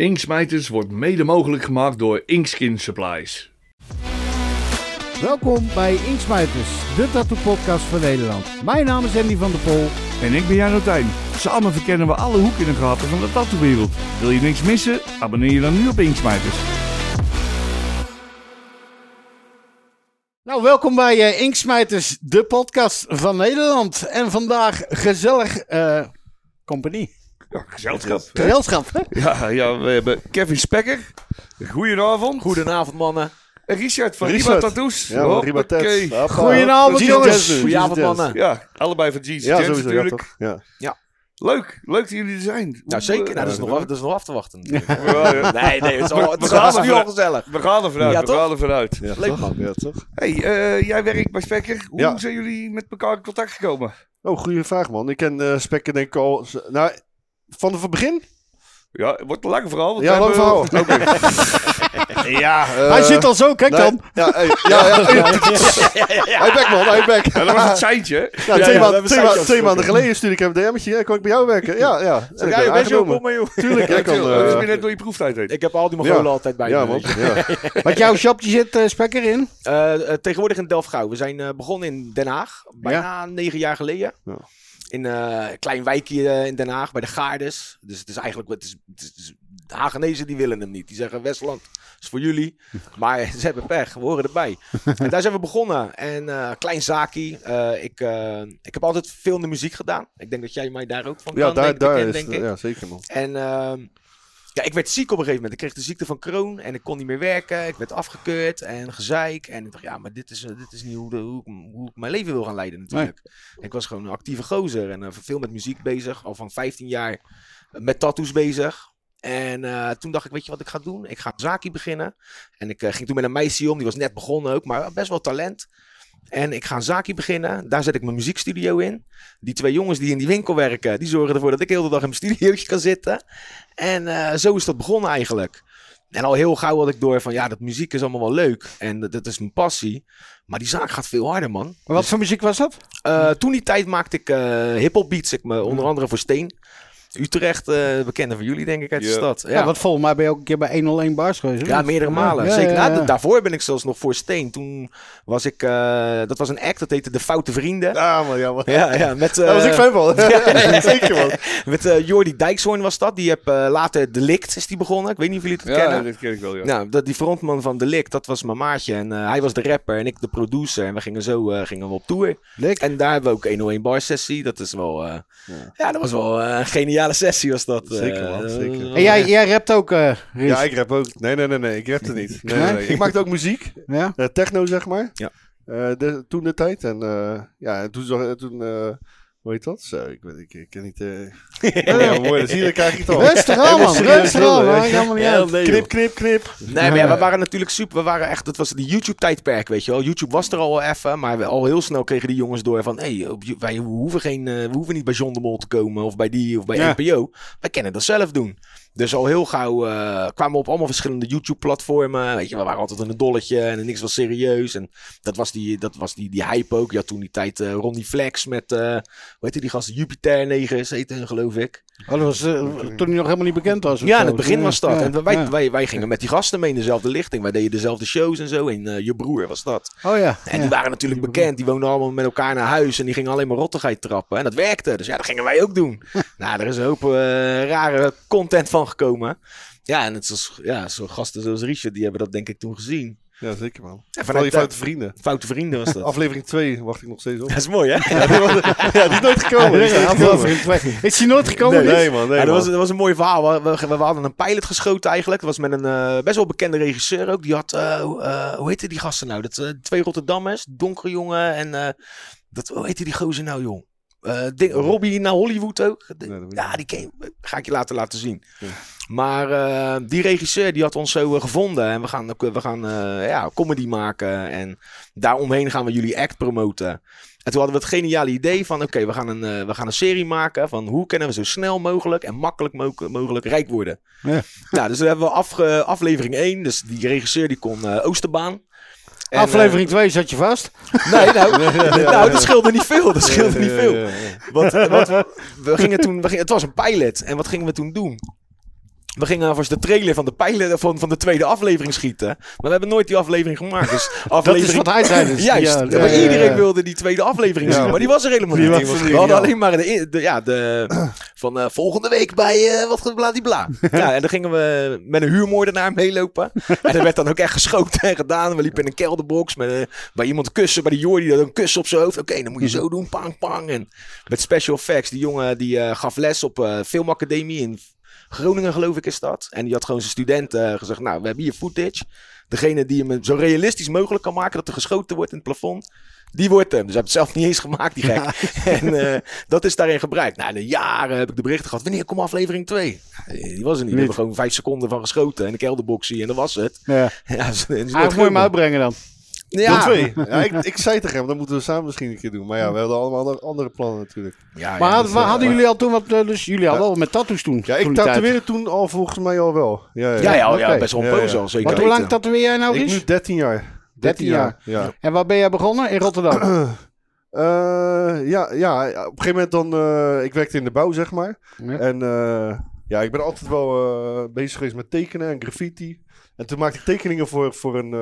Inksmijters wordt mede mogelijk gemaakt door Inkskin Supplies. Welkom bij Inksmijters, de tattoo-podcast van Nederland. Mijn naam is Andy van der Pol. En ik ben Jan Rotijn. Samen verkennen we alle hoeken en gaten van de tattoowereld. Wil je niks missen? Abonneer je dan nu op Inksmijters. Nou, welkom bij eh Inksmijters, de podcast van Nederland. En vandaag gezellig eh compagnie. Ja, gezelschap. Gezelschap, hè? Ja, ja, we hebben Kevin Spekker. Goedenavond. Goedenavond, mannen. En Richard van Richard. Riba Tattoos. Ja, man, Riba. Goedenavond, jongens. Goedenavond, mannen. Ja, allebei van Jesus Ja, ja, natuurlijk. toch? Ja. Leuk, leuk dat jullie er zijn. Nou, zeker. Nou, dat, is nog, af- dat is nog af te wachten. natuurlijk. Ja, ja. Nee, nee, het is, al, het We gaan nu al gezellig. We gaan er vanuit, Ja, we gaan er vanuit. Ja, Leuk, toch? man. Ja, toch? Hey, eh, jij werkt bij Spekker. Hoe Ja. zijn jullie met elkaar in contact gekomen? Oh, goede vraag, man. Ik ken eh Spekken denk ik al... Nou, van het begin? Ja, het wordt een lang verhaal. want Ja, we lang hebben- verhaal. ja, eh, Hij zit al zo, kijk nee, dan. Ja, hey, ja, ja. Hij back, man. Hij back. Ja, dat was het seintje. Ja, Ja, twee, ja, maanden- we twee, ma- twee maanden geleden stuurde ik hem een DM'tje. Ja, kan ik bij jou werken? Ja, ja. Ik Ja, ben je bent zo, kom maar, joh. Tuurlijk, jij kan... Ja, dat is eh, net door je proeftijd heen. Ik heb al die Mongolen Ja. altijd bij ja, me. man. Ja. Wat jouw shopje zit, eh Spekker, in? Eh, eh, tegenwoordig in Delft-Gouw. We zijn eh, begonnen in Den Haag. Bijna negen jaar geleden. Ja. In eh, een klein wijkje eh, in Den Haag, bij de Gaardes. Dus het is eigenlijk... Het is, het de Hagenezen die willen hem niet. Die zeggen Westland is voor jullie. Maar ze hebben pech. We horen erbij. en daar zijn we begonnen. En eh, klein zaakie. Eh, ik, ik heb altijd veel in de muziek gedaan. Ik denk dat jij mij daar ook van Ja, kan daar, denk, daar bekend, is... denk ik. Ja, zeker, man. En ehm, ja, ik werd ziek op een gegeven moment. Ik kreeg de ziekte van Crohn en ik kon niet meer werken. Ik werd afgekeurd en gezeik. En ik dacht, ja, maar dit is, eh, dit is niet hoe, de, hoe, ik, hoe ik mijn leven wil gaan leiden natuurlijk. Ik was gewoon een actieve gozer en eh, veel met muziek bezig. Al van 15 jaar met tattoos bezig. En eh, toen dacht ik, weet je wat ik ga doen? Ik ga een zaakje beginnen. En ik eh, ging toen met een meisje om, die was net begonnen ook, maar best wel talent. En ik ga een zaakje beginnen. Daar zet ik mijn muziekstudio in. Die twee jongens die in die winkel werken, die zorgen ervoor dat ik heel de dag in mijn studiootje kan zitten. En eh, zo is dat begonnen eigenlijk. En al heel gauw had ik door van, ja, dat muziek is allemaal wel leuk. En dat, dat is mijn passie. Maar die zaak gaat veel harder, man. Maar wat voor muziek was dat? Eh, toen die tijd maakte ik eh hip-hop beats. Ik, me, onder andere voor Steen. Utrecht, eh bekende van jullie, denk ik, uit de Ja. stad. Ja, want volgens mij ben je ook een keer bij 101 Bars geweest. Ja, meerdere malen. Ja, Zeker. ja, Nou, ja. daarvoor ben ik zelfs nog voor Steen. Toen was ik... eh, dat was een act, dat heette De Foute Vrienden. Ja, man. Ja, man. Ja, ja, met... Daar was ik eh, fan van. Ja, zeker, man. Met eh Jordi Dijkshoorn was dat. Die heb eh, later Delict is die begonnen. Ik weet niet of jullie het Ja, kennen. dit ken ik wel, ja. Nou, dat, die frontman van Delict, dat was mijn maatje. En eh, hij was de rapper en ik de producer. En we gingen zo eh, gingen we op tour. Lik. En daar hebben we ook 101 bar sessie. Dat is wel... eh, ja. dat was wel eh, een geniale sessie was dat. Zeker, man, Eh, zeker. En jij, jij rapt ook, eh? Ja, ik rap ook. Nee, nee, nee, nee. Ik rapte niet. Nee, nee, nee. Ik maakte ook muziek. Ja? Eh, techno, zeg maar. Ja. Eh, de, toen de tijd. En eh, ja, en toen, toen eh, hoe heet dat? Zo, ik, weet, ik, ik ken niet... eh ja, mooi, zie je, dan krijg ik het al. Rustig aan, man. Rustig aan, man. Helemaal niet Heel uit. nee, Knip, knip, knip. Nee, maar ja, we waren natuurlijk super. We waren echt, het was de YouTube-tijdperk, weet je wel. YouTube was er al wel even, maar we, al heel snel kregen die jongens door van: hé, hey, wij hoeven, geen, eh, we hoeven niet bij John de Mol te komen of bij die of bij. NPO. Wij kunnen dat zelf doen. Dus al heel gauw eh, kwamen we op allemaal verschillende YouTube-platformen. Weet je, we waren altijd een dolletje en niks was serieus. En dat was die, dat was die, die hype ook. Had toen die tijd eh Ronnie Flex met, eh hoe heette die gasten? Jupiter 9 heette hun, geloof ik. Oh, dat was toen hij nog helemaal niet bekend was. Ja, in het begin was dat. Ja, en wij, ja. wij, wij gingen met die gasten mee in dezelfde lichting. Wij deden dezelfde shows en zo. En eh, je broer was dat. Oh ja. En ja. die waren natuurlijk bekend. Die woonden allemaal met elkaar naar huis. En die gingen alleen maar rottigheid trappen. En dat werkte. Dus ja, dat gingen wij ook doen. nou, er is een hoop rare content van gekomen. Ja, en het is, ja, zo gasten zoals Richard, die hebben dat denk ik toen gezien. Ja, zeker, man. En Vooral vanuit je foute vrienden. foute vrienden was dat. Aflevering 2 wacht ik nog steeds op. Dat is mooi, hè? Ja, die, was- ja, die is nooit gekomen. Die is nooit. Aflevering. Is nooit gekomen? Nee, man. Nee, ja, dat, man. was, dat was een mooi verhaal. We, we, we hadden een pilot geschoten eigenlijk. Dat was met een eh, best wel bekende regisseur ook. Die had, eh, eh, hoe heette die gasten nou? Dat, twee Rotterdammers, donkere jongen. En eh, dat, hoe heette die gozer nou, jong? Eh, ding- Robbie naar Hollywood ook. Nee, ja, die ken, ga ik je later laten zien. Ja. Maar eh, die regisseur die had ons zo eh, gevonden. En we gaan, we gaan ja, comedy maken. En daaromheen gaan we jullie act promoten. En toen hadden we het geniale idee van... Oké, we, gaan een, we gaan een serie maken van... Hoe kunnen we zo snel mogelijk en makkelijk mo- mogelijk rijk worden. Ja. Nou, dus we hebben we aflevering 1. Dus die regisseur die kon Oosterbaan. En, eh, Aflevering 2 zat je vast. nee, nou, nou, dat scheelde niet veel. Dat scheelde niet veel. Want we gingen toen, we gingen, het was een pilot. En wat gingen we toen doen? We gingen alvast de trailer van de, pijlen, van, van de tweede aflevering schieten. Maar we hebben nooit die aflevering gemaakt. Dus Dat aflevering... is wat hij zei dus. Juist, Ja, maar iedereen wilde die tweede aflevering zien, maar die was er helemaal Die niet. We hadden alleen maar de, de- ja, de, van eh, volgende week bij uh, wat bla die bla. ja, en dan gingen we met een huurmoordenaar meelopen. en er werd dan ook echt geschoten en gedaan. We liepen in een kelderbox met, eh, bij iemand kussen, bij de Jordi, dat een kus op zijn hoofd. Oké, dan moet je zo doen, pang, pang. En met special effects, die jongen die gaf les op filmacademie in Groningen, geloof ik, is dat. En die had gewoon zijn studenten eh, gezegd, nou, we hebben hier footage. Degene die hem zo realistisch mogelijk kan maken dat er geschoten wordt in het plafond. Die wordt hem. Dus hij heeft het zelf niet eens gemaakt, die gek. En eh, dat is daarin gebruikt. Nou, na jaren heb ik de berichten gehad. Wanneer komt aflevering 2? die was er niet. We hebben gewoon vijf seconden van geschoten. En de kelderboxie. En dat was het. Ja. Ja, ze- ze- Hij moet je hem uitbrengen dan. Deel Ja. twee. Ja, ik, ik zei tegen hem, dat moeten we samen misschien een keer doen. Maar ja, we hadden allemaal andere, plannen natuurlijk. Ja, Maar ja, had- dus, waar eh, hadden jullie al toen wat... eh, Dus jullie hadden al met tattoos toen? Ja, ik tatoeëerde toen al volgens mij al wel. Ja, ja. Ja, ja, ja, Oké. best wel een al. Zeker Want hoe lang tatoeëer jij nou Ik eens? nu 13 jaar. 13 jaar. Ja. En waar ben jij begonnen? In Rotterdam? Eh, ja, ja, op een gegeven moment dan... eh, ik werkte in de bouw, zeg maar. Ja. En eh, ja, ik ben altijd wel eh, bezig geweest met tekenen en graffiti. En toen maakte ik tekeningen voor, voor een...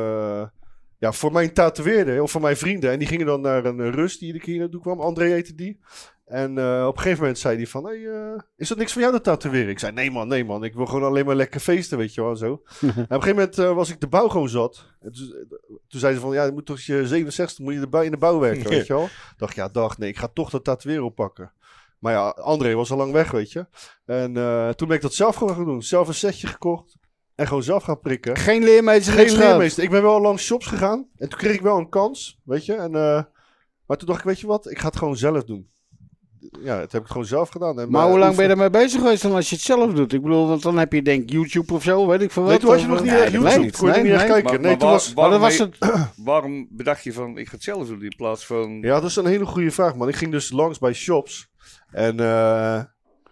ja, voor mijn tatoeëerder of voor mijn vrienden. En die gingen dan naar een rust die ik hier naartoe kwam. André heette die. En eh, op een gegeven moment zei hij van... Hey, eh, is dat niks voor jou dat tatoeëren? Ik zei, nee man, nee man. Ik wil gewoon alleen maar lekker feesten, weet je wel, zo. en op een gegeven moment eh, was ik de bouw gewoon zat. En toen, toen zei ze van, ja, je moet toch je 67 moet je erbij in de bouw werken, weet je wel. dacht, ja, dag, nee, ik ga toch dat tatoeëren oppakken. Maar ja, André was al lang weg, weet je. En toen ben ik dat zelf gewoon gaan doen. Zelf een setje gekocht. En gewoon zelf gaan prikken. Geen leermeester, Geen leermeester. Ik ben wel langs shops gegaan. En toen kreeg ik wel een kans, weet je. En, eh, maar toen dacht ik, weet je wat? Ik ga het gewoon zelf doen. Ja, het heb ik gewoon zelf gedaan. En Maar mijn hoe lang ben je daarmee bezig geweest dan als je het zelf doet? Ik bedoel, want dan heb je denk ik YouTube of zo, weet ik veel wat. Nee, toen was je nog niet Nee, echt YouTube. nee, kon je nee, niet echt kijken. Maar- nee, maar toen waar- was... Maar dan waarom, was het... waarom bedacht je van, ik ga het zelf doen in plaats van... Ja, dat is een hele goede vraag, man. Ik ging dus langs bij shops. En eh,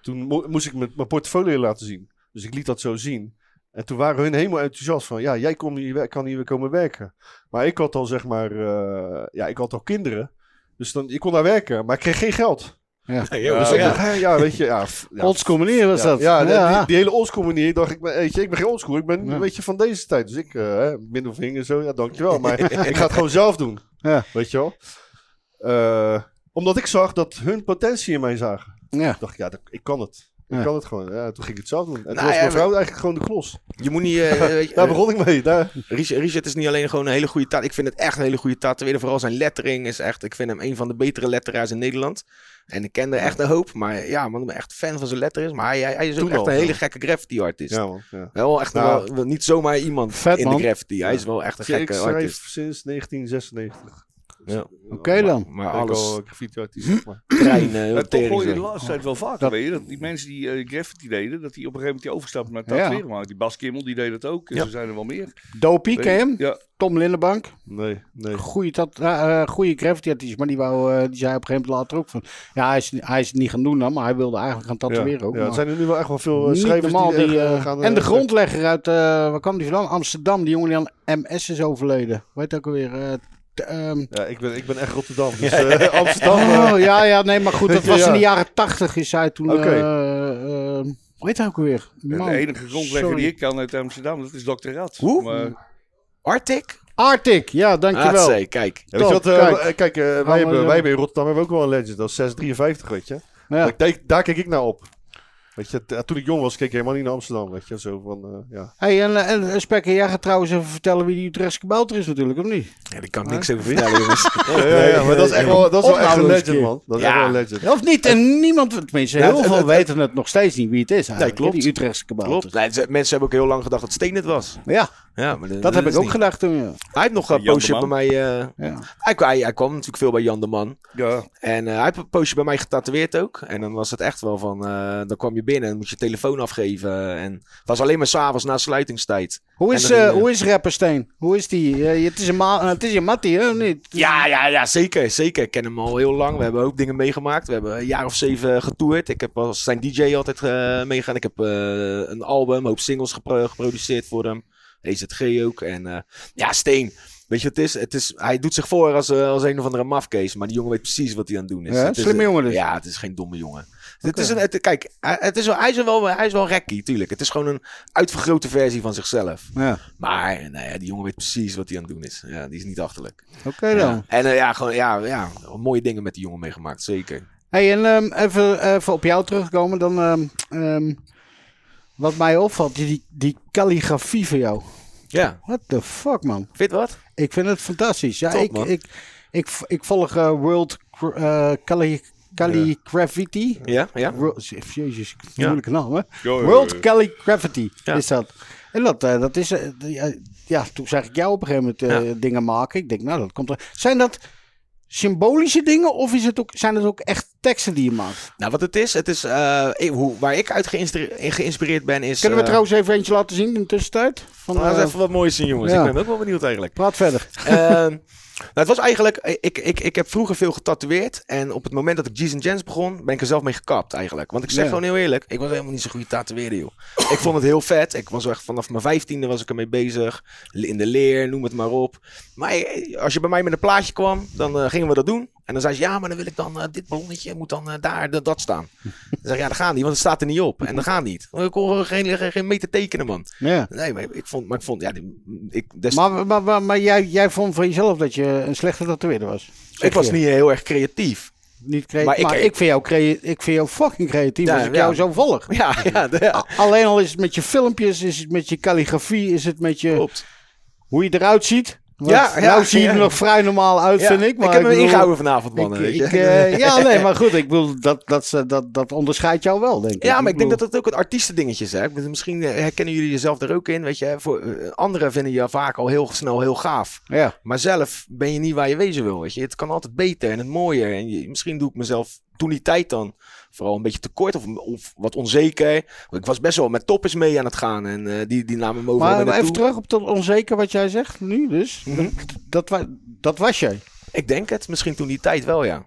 toen mo- moest ik mijn mijn portfolio laten zien. Dus ik liet dat zo zien. En toen waren hun helemaal enthousiast van... Ja, jij hier, kan hier weer komen werken. Maar ik had al, zeg maar... eh, ja, ik had al kinderen. Dus dan, ik kon daar werken, maar ik kreeg geen geld. Ja, Ja, joh, Dus ik ja. dacht, hè, ja, weet je... Ja, ja, Oldschool manier was ja, dat. Ja, die- ja. Die, die hele oldschool manier. Dacht, ik weet je, ik ben geen oldschool. Ik ben Ja. een beetje van deze tijd. Dus ik, hè, middelvinger zo, ja, dankjewel. Maar ik ga het gewoon zelf doen. Ja. Weet je wel? Eh, omdat ik zag dat hun potentie in mij zagen. Ja. dacht ik, ja, dat- ik kan het. Ik kan het gewoon. Ja, toen ging ik het zelf doen. En toen Nou was ja, mijn vrouw eigenlijk gewoon de klos. Je moet niet... eh, weet je, Daar begon ik mee. Daar. Richard, Richard is niet alleen gewoon een hele goede taal. Ik vind het echt een hele goede tatoeëerder. Vooral zijn lettering is echt... Ik vind hem een van de betere letteraars in Nederland. En ik ken er echt een hoop. Maar ja, man, ik ben echt fan van zijn lettering. Maar hij, hij, hij is ook Toen echt al, een hele gekke graffiti artist. Ja, man. Ja. Wel echt Nou. wel, wel niet zomaar iemand Vet, in man. de graffiti. Hij is wel echt een ik gekke schrijf artist. sinds 1996. Ja. Oké dan. Maar alles al graffiti artiest, maar. treinen, tering hoor je de laatste tijd wel vaker, Dat- weet je, dat die mensen die eh, graffiti deden, dat die op een gegeven moment die overstappen naar Ja. tatoeëren maken. Die Bas Kimmel, die deed dat ook. En Ja. zo zijn er wel meer. Dopie, ken je hem? Ja, Tom Lindenbank. Nee, nee. Goeie, tat, eh, eh, goeie graffiti artiest, maar die, wou, eh, die zei op een gegeven moment later ook van... Ja, hij is, hij is het niet gaan doen dan, maar hij wilde eigenlijk gaan tatoeëren ja, ook. ja, maar er zijn er nu wel echt wel veel eh, niet schrijvers normaal. die, Die, eh, eh, gaan... en de eh, grondlegger uit, eh, waar kwam die vandaan? Amsterdam, die jongen die aan MS is overleden. Weet ook alweer... eh, ehm, Ja, ik ben, ik ben echt Rotterdam. Dus eh, Amsterdam... eh, Oh, ja, ja, nee, maar goed, dat Ja, was in de jaren tachtig is hij toen... Oké. eh, hoe heet hij ook man. de enige grondlegger Sorry. die ik kan uit Amsterdam, dat is Dr. Rad. Hoe? Maar, Arctic? Arctic, ja, dankjewel. Kijk. Ja, weet je wat, kijk. kijk, eh, wij, hebben, wij hebben in Rotterdam hebben ook wel een legend. Dat is 653, weet je. Ja. Daar, daar, daar keek ik naar op. Weet je, toen ik jong was, keek ik helemaal niet naar Amsterdam, weet je. Zo van, eh, ja. Hey, en, en eh, Spekker, jij gaat trouwens even vertellen wie die Utrechtse kabouter is natuurlijk, of niet? Ja, daar kan ik niks over vertellen, jongens. Ja, ja, ja, maar dat is echt wel, dat is wel echt een legend, man. Dat is Ja. echt wel een legend. Of niet? En niemand, tenminste, Ja, heel het- veel het- weten het nog steeds niet wie het is eigenlijk. klopt. Die Utrechtse kabouter. Klopt. Nee, mensen hebben ook heel lang gedacht dat Steen het was. Ja, Ja, maar dat heb ik ook niet. gedacht toen, ja. Hij heeft nog een Jan poosje bij mij... eh, ja. hij, hij, hij kwam natuurlijk veel bij Jan de Man. ja, En eh, hij heeft een poosje bij mij getatoeëerd ook. En dan was het echt wel van... eh, dan kwam je binnen en moest je telefoon afgeven. En het was alleen maar s'avonds na sluitingstijd. Hoe, is, dan eh, hoe is rapper Steen? Hoe is die? Het is een, ma- het is een mattie, hè, of niet? Ja, ja, ja, zeker. Zeker. Ik ken hem al heel lang. We hebben ook dingen meegemaakt. We hebben een jaar of zeven getoerd. Ik heb als zijn DJ altijd eh, meegegaan. Ik heb eh, een album, een hoop singles gepro- geproduceerd voor hem. EZG ook. En ja, Steen. Weet je wat het is? Het is hij doet zich voor als, als een of andere mafkees. Maar die jongen weet precies wat hij aan het doen is. Ja, Het is slimme een- jongen dus. Ja, het is geen domme jongen. Het is een, het, kijk, hij- het is wel, hij, is wel, hij is wel rekkie, tuurlijk. Het is gewoon een uitvergrote versie van zichzelf. Ja. Maar nou ja, die jongen weet precies wat hij aan het doen is. Ja, die is niet achterlijk. Oké dan. Ja. En eh, ja, gewoon, ja, ja, mooie dingen met die jongen meegemaakt, zeker. Hey, en ehm, even, even op jou terugkomen dan. ehm, ehm, wat mij opvalt, die, die calligrafie van jou. Ja, What the fuck, man? vind wat? Ik vind het fantastisch. Ja, Top, ik, ik, ik, ik volg eh, World eh, Calli, Calligraphy. Ja, ja. Wo- Jezus, Ja. moeilijke naam, hè? World. Calligraphy Ja. is dat. En dat, eh, dat is... eh, eh, ja, toen zag ik jou op een gegeven moment eh, dingen maken. Ik denk, nou, dat komt er... Zijn dat symbolische dingen of is het ook, zijn het ook echt teksten die je maakt? Nou, wat het is, het is eh, hoe, waar ik uit geïnspireerd, geïnspireerd ben is... Kunnen we trouwens even eentje laten zien in de tussentijd? Van, dat is even wat moois zien, jongens. ja. Ik ben ook wel benieuwd eigenlijk. Praat verder. Nou, het was eigenlijk, ik, ik, ik heb vroeger veel getatoeëerd. En op het moment dat ik G's Jens begon, ben ik er zelf mee gekapt eigenlijk. Want ik zeg gewoon heel eerlijk, ik was helemaal niet zo'n goede tatoeëerder, joh. ik vond het heel vet. Ik was echt vanaf mijn vijftiende was ik ermee bezig. In de leer, noem het maar op. Maar eh, als je bij mij met een plaatje kwam, dan eh, gingen we dat doen. En dan zei ze, ja, maar dan wil ik dan, eh, dit ballonnetje moet dan eh, daar, dat, dat staan. Dan zeg ik, ja, dat gaat niet, want het staat er niet op. En dat gaat niet. Ik kon geen, geen, geen meter tekenen, man. Ja. Nee, maar ik vond, maar ik vond, ja, ik, des- Maar, maar, maar, maar jij, jij vond van jezelf dat je een slechte tatoeëerder was? ik was niet heel erg creatief. Niet crea- Maar maar ik- ik, vind jou crea- ik vind jou fucking creatief Ja, als ik ja. jou zo volg. Ja, ja, de- ja. Alleen al is het met je filmpjes, is het met je calligrafie, is het met je, klopt. hoe je eruit ziet. Ja, ja, nou zie je er nog vrij normaal uit, vind ik. Maar ik heb hem bedoel, ingehouden vanavond, man. ik- eh, ja, nee, maar goed, ik bedoel, dat, dat, dat, dat, dat onderscheidt jou wel, denk ik. ja, maar ik denk bedoel- dat het ook het artiestendingetje is. Hè? Misschien eh, herkennen jullie jezelf er ook in. Weet je, voor, eh, anderen vinden je vaak al heel snel heel gaaf. Ja, Maar zelf ben je niet waar je wezen wil. Weet je. Het kan altijd beter en het mooier. En je- misschien doe ik mezelf toen die tijd dan vooral een beetje tekort of, of wat onzeker. Ik was best wel met toppers mee aan het gaan. En eh, die, die namen me overal maar mee even terug op dat onzeker wat jij zegt nu dus. Mhm. Dat, dat was jij. Ik denk het. Misschien toen die tijd wel, ja.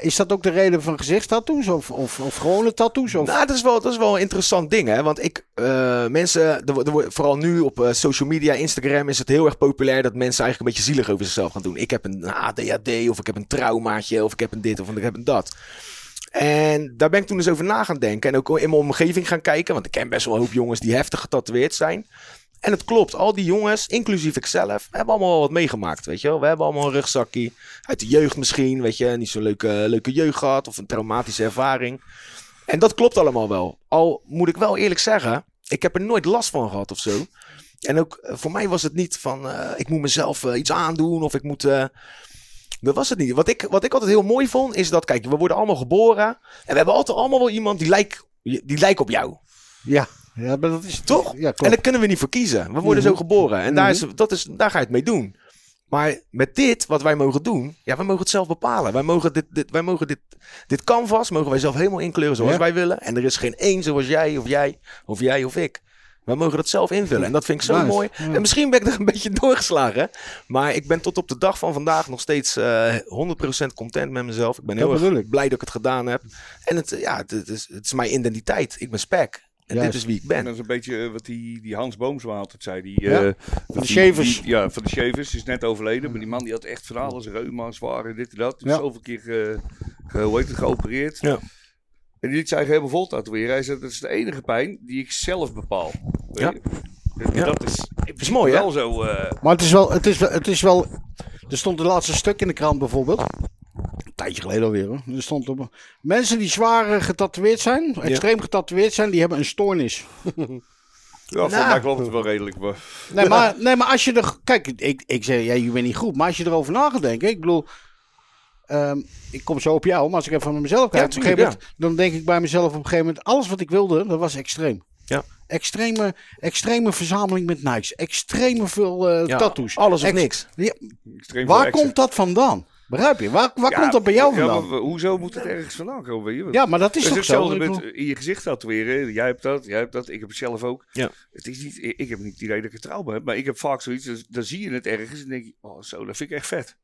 Is dat ook de reden van gezichtstattoos of, of, of gewone tattoos? Of... Nou, dat is, wel, dat is wel een interessant ding, hè. Want ik, eh, mensen, er, er vooral nu op eh, social media, Instagram, is het heel erg populair dat mensen eigenlijk een beetje zielig over zichzelf gaan doen. Ik heb een ADHD, of ik heb een traumaatje, of ik heb een dit, of ik heb een dat. En daar ben ik toen eens over na gaan denken. En ook in mijn omgeving gaan kijken. Want ik ken best wel een hoop jongens die heftig getatoeëerd zijn. En het klopt, al die jongens, inclusief ikzelf, hebben allemaal wel wat meegemaakt, weet je wel. We hebben allemaal een rugzakje, uit de jeugd misschien, weet je. Niet zo'n leuke, leuke jeugd gehad of een traumatische ervaring. En dat klopt allemaal wel. Al moet ik wel eerlijk zeggen, ik heb er nooit last van gehad of zo. En ook eh, voor mij was het niet van, eh, ik moet mezelf eh, iets aandoen of ik moet... dat was het niet. Wat ik, wat ik altijd heel mooi vond, is dat, kijk, we worden allemaal geboren. En we hebben altijd allemaal wel iemand die lijkt, die lijkt op jou. Ja. ja, maar dat is Toch? Ja. En daar kunnen we niet voor kiezen. We worden Mhm. zo geboren. En daar, is, dat is, daar ga je het mee doen. Maar met dit, wat wij mogen doen, ja, wij mogen het zelf bepalen. Wij mogen dit, dit, wij mogen dit, dit canvas, mogen wij zelf helemaal inkleuren zoals Ja. wij willen. En er is geen één zoals jij of jij of jij of ik. Wij mogen dat zelf invullen. En dat vind ik zo Nice. mooi. Ja. En misschien ben ik er een beetje doorgeslagen. Maar ik ben tot op de dag van vandaag nog steeds eh 100% content met mezelf. Ik ben heel Dat erg blij dat ik het gedaan heb. En het, ja, het, het is, het is mijn identiteit. Ik ben spek. En Juist. dit is wie ik En ben. dat is een beetje eh, wat die, die Hans Boomsma altijd zei. Die, Ja, eh, de die- Shavers. ja, van de Shavers. is net overleden. Maar die man die had echt van alles. Reuma, zware, dit en dat. Dus Ja. Zoveel keer ge, ge- hoe heet het, geopereerd. Ja. En die liet zich helemaal vol tatoeëren. Hij zei, dat is de enige pijn die ik zelf bepaal. Weet Ja. je? Dus Ja. Dat is, Het is mooi, hè? wel zo... eh, Maar het is, wel, het, is wel, het is wel. Er stond de laatste stuk in de krant bijvoorbeeld. Een tijdje geleden alweer hoor. Er stond op. Mensen die zwaar eh, getatoeëerd zijn, extreem getatoeëerd zijn, die hebben een stoornis. ja, voor Nou. mij klopt het wel redelijk. Maar, Nee, maar, nee, maar als je er. Kijk, ik, ik zeg, ja, je bent niet goed. Maar als je erover na gaat denken. Ik bedoel. Ehm, ik kom zo op jou, maar als ik even naar mezelf kijk. Ja, op een tuurlijk, gegeven moment, dan denk ik bij mezelf op een gegeven moment. Alles wat ik wilde, dat was extreem. Ja. Extreme, extreme verzameling met Nikes. Extreme veel eh, Ja, tattoos. Alles of Ex- niks. Ja, waar komt dat vandaan? Begrijp je? Waar, waar Ja, komt dat bij jou ja, vandaan? maar hoezo moet het ergens vandaan komen? Weet je? Ja, maar dat is Het hetzelfde met in je gezicht tatoeëren. Jij hebt dat, jij hebt dat. Ik heb het zelf ook. Ja. Het is niet, ik, ik heb niet het idee dat ik het trauma heb. Maar ik heb vaak zoiets. dus- dan zie je het ergens en denk je, oh zo, dat vind ik echt vet.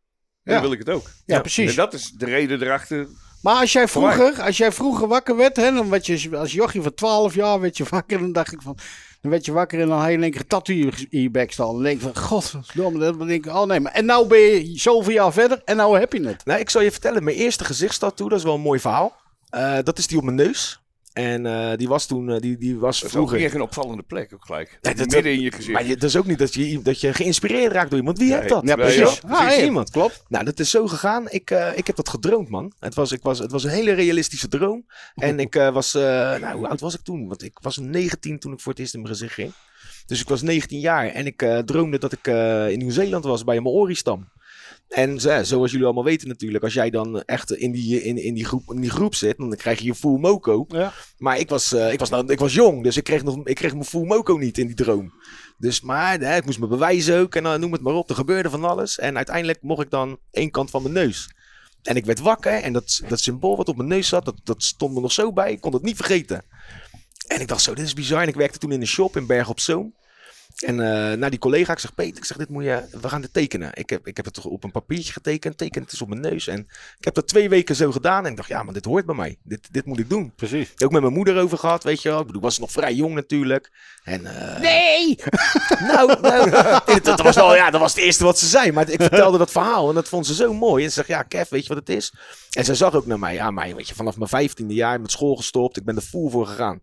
Dan wil ik het ook. Ja, Ja, precies. En dat is de reden erachter. Maar als jij vroeger, als jij vroeger wakker werd, hè, dan werd je als jochie van 12 jaar werd je wakker, dan dacht ik van, Dan werd je wakker en dan had je in één keer een tattoo in je bek staan. Dan denk je van, godverdomme. Dan denk ik, oh nee, maar en nou ben je zoveel jaar verder en nou heb je het. Nou, ik zal je vertellen, mijn eerste gezichtstattoo, dat is wel een mooi verhaal. Eh, dat is die op mijn neus. En eh, die was toen, eh, die, die was Dat is ook vroeger... niet echt een opvallende plek ook gelijk. Nee, dat- Midden in je gezicht. Maar je, dat is ook niet dat je, dat je geïnspireerd raakt door iemand. Wie Nee. heeft dat? Ja, precies. Ah, precies. ja, Niemand. Klopt. Nou, dat is zo gegaan. Ik, eh, ik heb dat gedroomd, man. Het was, ik was, het was een hele realistische droom. En ik was, nou, hoe oud was ik toen? Want ik was 19 toen ik voor het eerst in mijn gezicht ging. Dus ik was 19 jaar en ik droomde dat ik in Nieuw-Zeeland was bij een Maori-stam. En zo- zoals jullie allemaal weten natuurlijk, als jij dan echt in die, in, in die, groep, in die groep zit, dan krijg je je full moco. Ja. Maar ik was, eh, ik, was nou, ik was jong, dus ik kreeg, nog, ik kreeg mijn full moco niet in die droom. Dus, maar hè, ik moest me bewijzen ook en dan noem het maar op. Er gebeurde van alles. En uiteindelijk mocht ik dan één kant van mijn neus. En ik werd wakker en dat, dat symbool wat op mijn neus zat, dat, dat stond me nog zo bij. Ik kon het niet vergeten. En ik dacht zo, dit is bizar. En ik werkte toen in een shop in Berg op Zoom. En eh, naar die collega, ik zeg, Peter, ik zeg, dit moet je, we gaan dit tekenen. Ik heb, ik heb het toch op een papiertje getekend, teken het is op mijn neus. En ik heb dat twee weken zo gedaan en ik dacht, ja, maar dit hoort bij mij. Dit, dit moet ik doen. Precies. Ook met mijn moeder over gehad, weet je wel. Ik bedoel, was nog vrij jong natuurlijk. En, eh, Nee! nou, nou dat, dat was wel, ja, dat was het eerste wat ze zei. Maar ik vertelde dat verhaal en dat vond ze zo mooi. En ze zegt, ja, Kev, weet je wat het is? En ze zag ook naar mij, aan mij, weet je, vanaf mijn vijftiende jaar met school gestopt. Ik ben er full voor gegaan.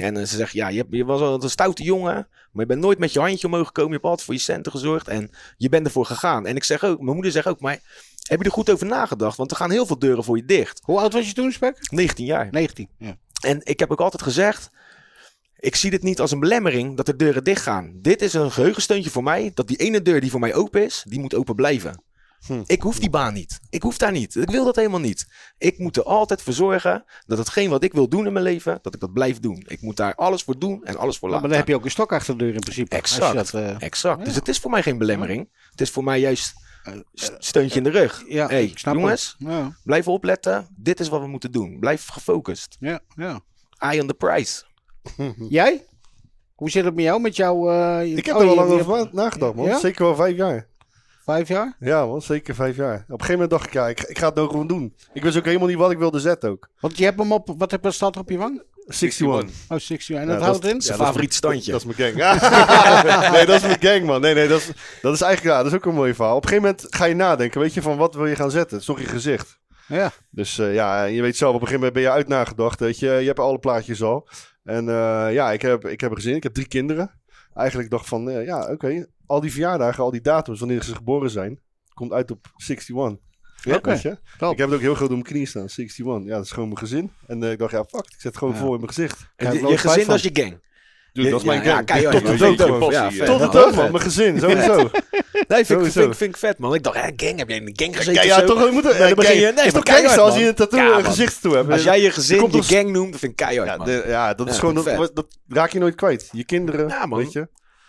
En eh, ze zegt, ja, je, je was al een stoute jongen, maar je bent nooit met je handje omhoog gekomen. Je hebt altijd voor je centen gezorgd en je bent ervoor gegaan. En ik zeg ook, mijn moeder zegt ook, maar heb je er goed over nagedacht? Want er gaan heel veel deuren voor je dicht. Hoe oud was je toen, Spek? 19 jaar. 19. Ja. En ik heb ook altijd gezegd. Ik zie dit niet als een belemmering dat de deuren dicht gaan. Dit is een geheugensteuntje voor mij. Dat die ene deur die voor mij open is, die moet open blijven. Hm. Ik hoef die baan niet. Ik hoef daar niet. Ik wil dat helemaal niet. Ik moet er altijd voor zorgen dat hetgeen wat ik wil doen in mijn leven, dat ik dat blijf doen. Ik moet daar alles voor doen en alles voor Maar laten. dan heb je ook een stok achter de deur in principe. Exact. dat, eh, Exact. Dus het is voor mij geen belemmering. Het is voor mij juist st- steuntje in de rug. ja, hey, ik snap jongens, het. Ja, blijf opletten. Dit is wat we moeten doen. Blijf gefocust. ja, ja. Eye on the prize. Jij? Hoe zit het met jou? Met jou eh, Ik heb oh, er wel je- lang over nagedacht, man. Ja? Zeker wel vijf jaar. Vijf jaar? Ja, man. Zeker vijf jaar. Op een gegeven moment dacht ik, ja, ik, ik ga het nou gewoon doen. Ik wist ook helemaal niet wat ik wilde zetten ook. Want je hebt hem op, wat heb je staat er op je wang? 61. Oh, 60 En Ja, dat houdt in? Zijn favoriet standje. Dat is mijn gang. nee, dat is mijn gang, man. Nee, nee, dat is, dat is eigenlijk, ja, dat is ook een mooi verhaal. Op een gegeven moment ga je nadenken, weet je, van wat wil je gaan zetten? Het is toch je gezicht. Ja. Dus eh, ja, je weet zelf, op een gegeven moment ben je uit nagedacht, weet je. Je hebt alle plaatjes al. En eh, ja, ik heb, ik heb een gezin, ik heb drie kinderen. Eigenlijk dacht van, eh, ja, oké, al die verjaardagen, al die datums, wanneer ze geboren zijn, komt uit op 61. Ja, Oké. weet je? Top. Ik heb het ook heel groot op mijn knie staan, 61. Ja, dat is gewoon mijn gezin. En eh, ik dacht, ja, fuck, ik zet het gewoon Ja. voor in mijn gezicht. En je, gezin, is je gang. Dude, dat is mijn ja, gang. keihard. Tot de Ja, dood Ja, ja. Tot Ja, dood, man. Mijn gezin, sowieso. Nee, vind ik, vind, vind ik vet, man. Ik dacht, hè, gang, heb jij in een gang gezeten Ja, ja toch, je moet er, dan begin je- nee, is toch keihard, als je een tattoo Ja, gezicht toe hebt. Als jij je gezin je gang noemt, dat vind ik keihard, ja, man. de- ja, dat is Ja, gewoon, dat, dat raak je nooit kwijt. Je kinderen, Ja, man. weet je.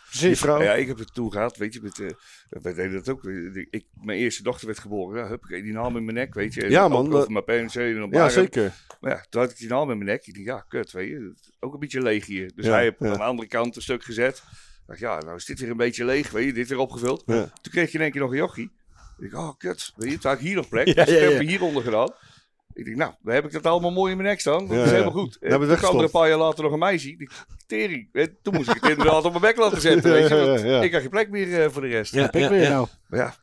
Precies. vrouw. Ja, ik heb het toen gehad, weet je, met, eh, wij deden dat ook. Ik, mijn eerste dochter werd geboren, ja, huppakee, die naam in mijn nek, weet je. Ja, man, Over mijn PNC en op Ja, zeker. Maar ja, toen had ik die naam in mijn nek. Ik dacht, ja, kut, weet je. Ook een beetje leeg hier. Dus Ja, hij heeft aan de andere kant een stuk gezet. Ik dacht, ja, nou is dit weer een beetje leeg, weet je. Dit weer opgevuld. Toen kreeg je in één keer nog een jochie. Ik dacht, oh, kut, weet je. Toen had ik hier nog plek. Dus ik heb hem hieronder gedaan. Ik denk, nou, dan heb ik dat allemaal mooi in mijn nek staan. Dat Ja, is ja. helemaal goed. En het toen kwam er een paar jaar later nog een meisje. Die tering. je, Toen moest ik het inderdaad op mijn bek laten zetten, weet je. Ja, ja, ja. Ik had geen plek meer eh, voor de rest. Ja, heb ik ja, weer ja. nou. Ja,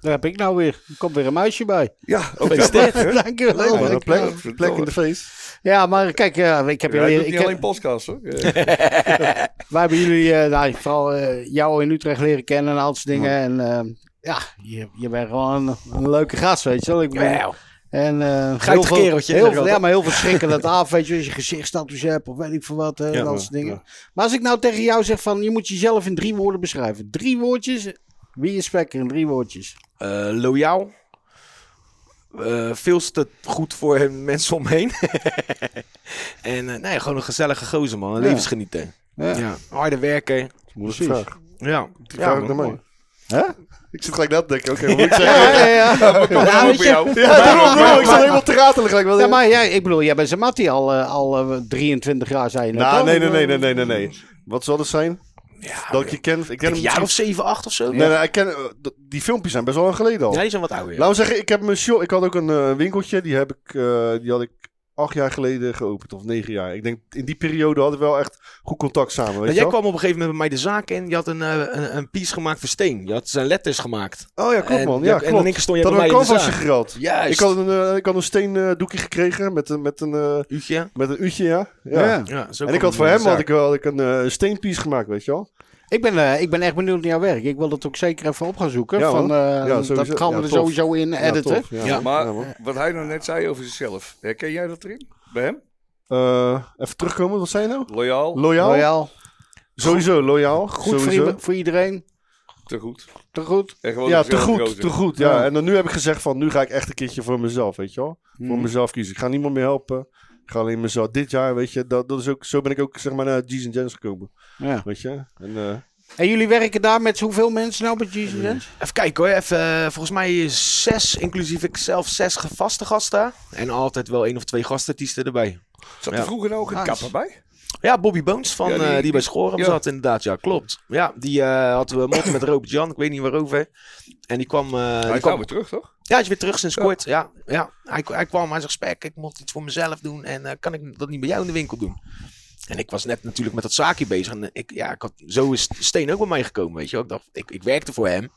Daar heb ik nou weer. Er komt weer een muisje bij. ja ook Gefeliciteerd. dat. Dank je wel. Ja, dank een je plek, wel. een plek in de feest. Ja, maar kijk, ja, ik heb Ja, jullie... ik niet heb- alleen podcasts hoor. Eh, Wij hebben jullie, eh, nou, vooral eh, jou in Utrecht leren kennen en al dat soort dingen. En eh, ja, je, je bent gewoon een, een leuke gast, weet je wel. Ik Wauw. En uh, Geitig kereltje, Heel, zeg ik veel- ja, maar heel veel schrikken dat af, weet je, als je gezichtstattoos hebt of weet ik veel wat, eh, Ja, dat soort dingen. ja. Maar als ik nou tegen jou zeg van, je moet jezelf in drie woorden beschrijven. Drie woordjes, wie is Spekker in drie woordjes? Eh, loyaal. Eh, veel te goed voor hem, mensen omheen. en eh, nee, gewoon een gezellige gozer, man. Een Ja. levensgenieter. Ja. Ja. Harde werken. Moeilijke Precies. vraag. Ja. Die Ja, vraag ook man. naar mij. Hè? Ik zit gelijk na te denken. Oké, wat moet ik zeggen? Ja, ja, ja. Ja, weet je- Ja, daarom, daarom. Ik zat helemaal te ratelen gelijk. Ja, maar jij, ik bedoel, jij bent zijn mattie al, eh, al eh, 23 jaar, zei je net, Nou, nee, nee, nee, nee, nee, nee, nee. Wat zal het zijn? Ja, Dat ik je ken? Ik ken een hem jaar of misschien- 7, 8 of zo. Nee, nee, ik ken, eh, die filmpjes zijn best wel lang geleden al. Ja, die zijn wat ouder. ja. Laten we zeggen, ik heb mijn shop. Ik had ook een eh, winkeltje. Die heb ik, eh, die had ik acht jaar geleden geopend, of negen jaar. Ik denk, in die periode hadden we wel echt goed contact samen, weet je jij wel? kwam op een gegeven moment bij mij de zaak in. Je had een, eh, een, een piece gemaakt voor Steen. Je had zijn letters gemaakt. Oh ja, klopt En- man. ja, en klopt. één keer stond je Dat bij mij een canvasje gereld. Juist. Ik had een, eh, ik had een steendoekje gekregen met, een- met, een, eh, Uutje. met een uutje, ja. ja. Ja. Ja, zo En ik had voor hem had ik wel had ik een eh, steenpiece gemaakt, weet je wel. Ik ben, eh, ik ben echt benieuwd naar jouw werk. Ik wil dat ook zeker even op gaan zoeken. Ja, van, eh, Ja, dat gaan we Ja, er tof. sowieso in Ja, editen. tof. Ja. Maar wat hij nou net zei over zichzelf, herken jij dat erin? Bij hem? Eh, even terugkomen, wat zei je nou? Loyaal? Loyaal? Loyaal. Sowieso, loyaal. Goed voor, Sowieso. voor iedereen. Te goed. Te goed. Ja, te goed, te goed. Ja. Ja. En dan nu heb ik gezegd van, nu ga ik echt een keertje voor mezelf, weet je wel. Voor Hmm. mezelf kiezen. Ik ga niemand meer helpen. Ik ga alleen mezelf. Dit jaar, weet je, dat, dat is ook, zo ben ik ook zeg maar naar G's Jens gekomen, Ja. weet je. En, eh, En jullie werken daar met hoeveel mensen nou bij Jesus Dance? Even kijken hoor. Even, eh, volgens mij zes, inclusief ik zelf, zes ge- vaste gasten. En altijd wel één of twee gastartiesten erbij. Zat Ja. er vroeger ook een kapper bij? Ja, Bobby Bones van, Ja, die- eh, die, bij Schorum ja. zat inderdaad. Ja, klopt. Ja, die eh, hadden we motten met Robert Jan. Ik weet niet waarover. En die kwam... eh, Hij die kwam weer terug, toch? Ja, hij is weer terug sinds Ja. kort. Ja, ja. Hij, hij kwam, hij zegt, Spek, ik moet iets voor mezelf doen. En kan ik dat niet bij jou in de winkel doen? En ik was net natuurlijk met dat zaakje bezig. En ik, ja, ik had, zo is Steen ook bij mij gekomen, weet je wel. Ik dacht, ik, ik werkte voor hem.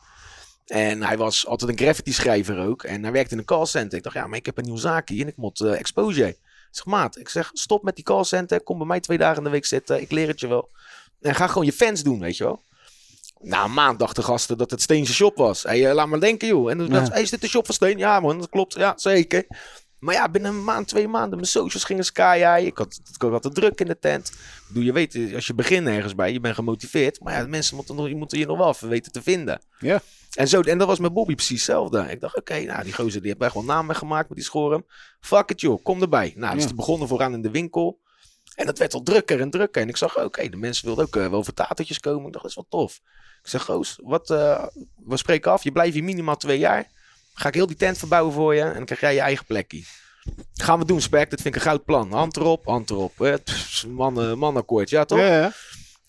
En hij was altijd een graffiti schrijver ook. En hij werkte in een callcenter. Ik dacht, ja, maar ik heb een nieuw zaakje en ik moet eh, exposure. Ik zeg, maat, ik zeg, stop met die callcenter. Kom bij mij twee dagen in de week zitten. Ik leer het je wel. En ga gewoon je fans doen, weet je wel. Na een maand dachten gasten dat het Steense shop was. Hey, eh, laat maar denken, joh. En toen Ja. dacht ze, hey, is dit de shop van Steen? Ja, man, dat klopt. Ja, zeker. Maar ja, binnen een maand, twee maanden, mijn socials gingen sky high. Ik had, ik had te druk in de tent. Ik bedoel, je weet, als je begint ergens bij, je bent gemotiveerd. Maar ja, de mensen moeten, nog, je moeten je nog wel even weten te vinden. Ja. En, zo, en dat was met Bobby precies hetzelfde. Ik dacht, oké, nou, die gozer die heeft echt wel namen gemaakt met die schorum. Fuck it, joh, kom erbij. Nou, dus Ja. die begonnen vooraan in de winkel. En dat werd al drukker en drukker. En ik zag, oké, de mensen wilden ook eh, wel voor tatertjes komen. Ik dacht, dat is wel tof. Ik zeg, Goos, wat, eh, we spreken af. Je blijft hier minimaal twee jaar. Ga ik heel die tent verbouwen voor je. En dan krijg jij je eigen plekje. Gaan we doen, Spek. Dat vind ik een goud plan. Hand erop, hand erop. Eh, Man, manakkoord, ja toch? Ja, ja.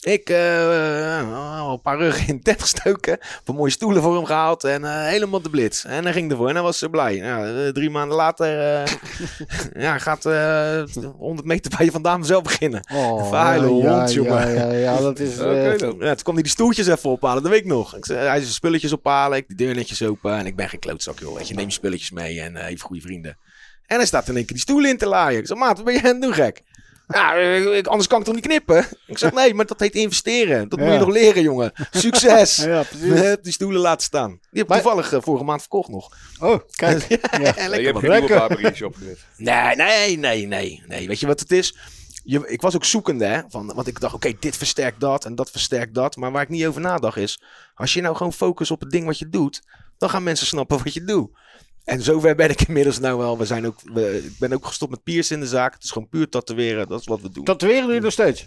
Ik al een paar ruggen in de tent gestoken. Een mooie stoelen voor hem gehaald. En eh, helemaal de blitz. En hij ging ervoor. En hij was blij. Nou, drie maanden later ja, gaat eh 100 meter bij je vandaan zelf beginnen. Oh, Vuile ja, hond, jongen. Ja, ja, dat is... Dan. Ja, toen kwam hij die stoeltjes even ophalen, dat weet ik nog. Ik zei, hij zijn spulletjes ophalen, ik die deur netjes open. En ik ben geen klootzak, joh. Weet je, neem je spulletjes mee en even goede vrienden. En hij staat in één keer die stoelen in te laaien. Ik zeg, maat, wat ben je aan het doen, gek? Ja, anders kan ik toch niet knippen? Ik zeg, nee, maar dat heet investeren. Dat moet je nog leren, jongen. Succes! ja, die stoelen laten staan. Die heb ik Maar- toevallig eh, vorige maand verkocht nog. Oh, kijk. Ja, Ja, je lekker hebt geen nieuwe. Nee, nee, nee, nee, nee. Weet je wat het is? Je, ik was ook zoekende, hè. Van, want ik dacht, oké, dit versterkt dat en dat versterkt dat. Maar waar ik niet over nadacht is... Als je nou gewoon focust op het ding wat je doet... Dan gaan mensen snappen wat je doet. En zover ben ik inmiddels nou wel. We zijn ook, we, ik ben ook gestopt met piercing in de zaak. Het is gewoon puur tatoeëren. Dat is wat we doen. Tatoeëren doe je nog steeds?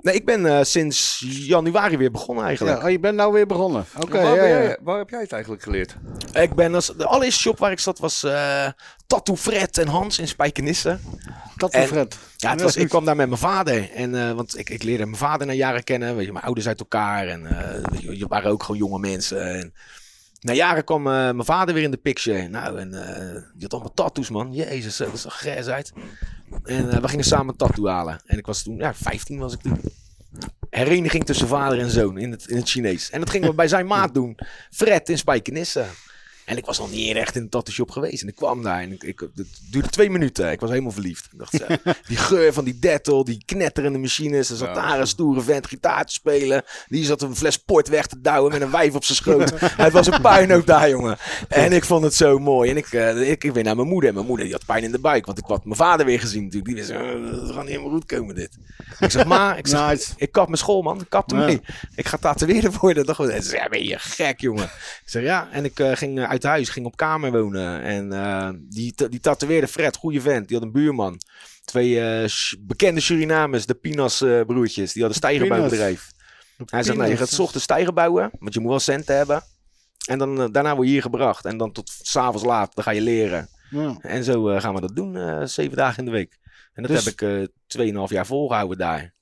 Nee, ik ben eh, sinds januari weer begonnen eigenlijk. Ja, oh, je bent nou weer begonnen. Oké, waar, ja, waar heb jij het eigenlijk geleerd? Ik ben als, de allereerste shop waar ik zat was eh Tattoo Fred en Hans in Spijkenisse. Tattoo En- Fred. Ja, het was, ik kwam daar met mijn vader. En, eh, want ik, ik leerde mijn vader na jaren kennen. Weet je, mijn ouders uit elkaar. En eh, je waren ook gewoon jonge mensen. En na jaren kwam eh, mijn vader weer in de picture. Nou, en eh, die had allemaal tattoos, man. Jezus, dat zag grijs uit. En eh, we gingen samen een tattoo halen. En ik was toen, ja, 15 was ik toen. Hereniging tussen vader en zoon in het, in het Chinees. En dat gingen we bij zijn maat doen. Fred in Spijkenisse. En ik was nog niet echt in een tattoo shop geweest. En ik kwam daar en ik, ik, het duurde twee minuten. Ik was helemaal verliefd. Ik dacht, zo, die geur van die Dettol, die knetterende machines. Er zat daar een stoere vent gitaar te spelen. Die zat een fles port weg te douwen met een wijf op zijn schoot. het was een puinhoop daar, jongen. En ik vond het zo mooi. En ik, eh, ik, ik weer naar mijn moeder. En mijn moeder die had pijn in de buik. Want ik had mijn vader weer gezien natuurlijk. Die wist, eh, het gaat niet helemaal goed komen dit. Ik zeg, ma, ik, zeg, Nice. ik kap mijn school, man. Ik kapte Ja. mee. Ik ga tatoeëren worden. Dacht, ja, ben je gek, jongen. Ik zeg, ja. En ik eh, ging eh, uit huis, ging op kamer wonen. En eh, die, die tatoeëerde Fred, goede vent. Die had een buurman. Twee eh, bekende Surinamers, de Pinas eh, broertjes. Die hadden stijgerbouwbedrijf. Hij zegt, nee, je gaat 's ochtends stijger bouwen. Want je moet wel centen hebben. En dan, daarna word je hier gebracht. En dan tot s'avonds laat, dan ga je leren. Ja. En zo gaan we dat doen, zeven dagen in de week. En dat Dus- heb ik eh 2,5 jaar volgehouden daar.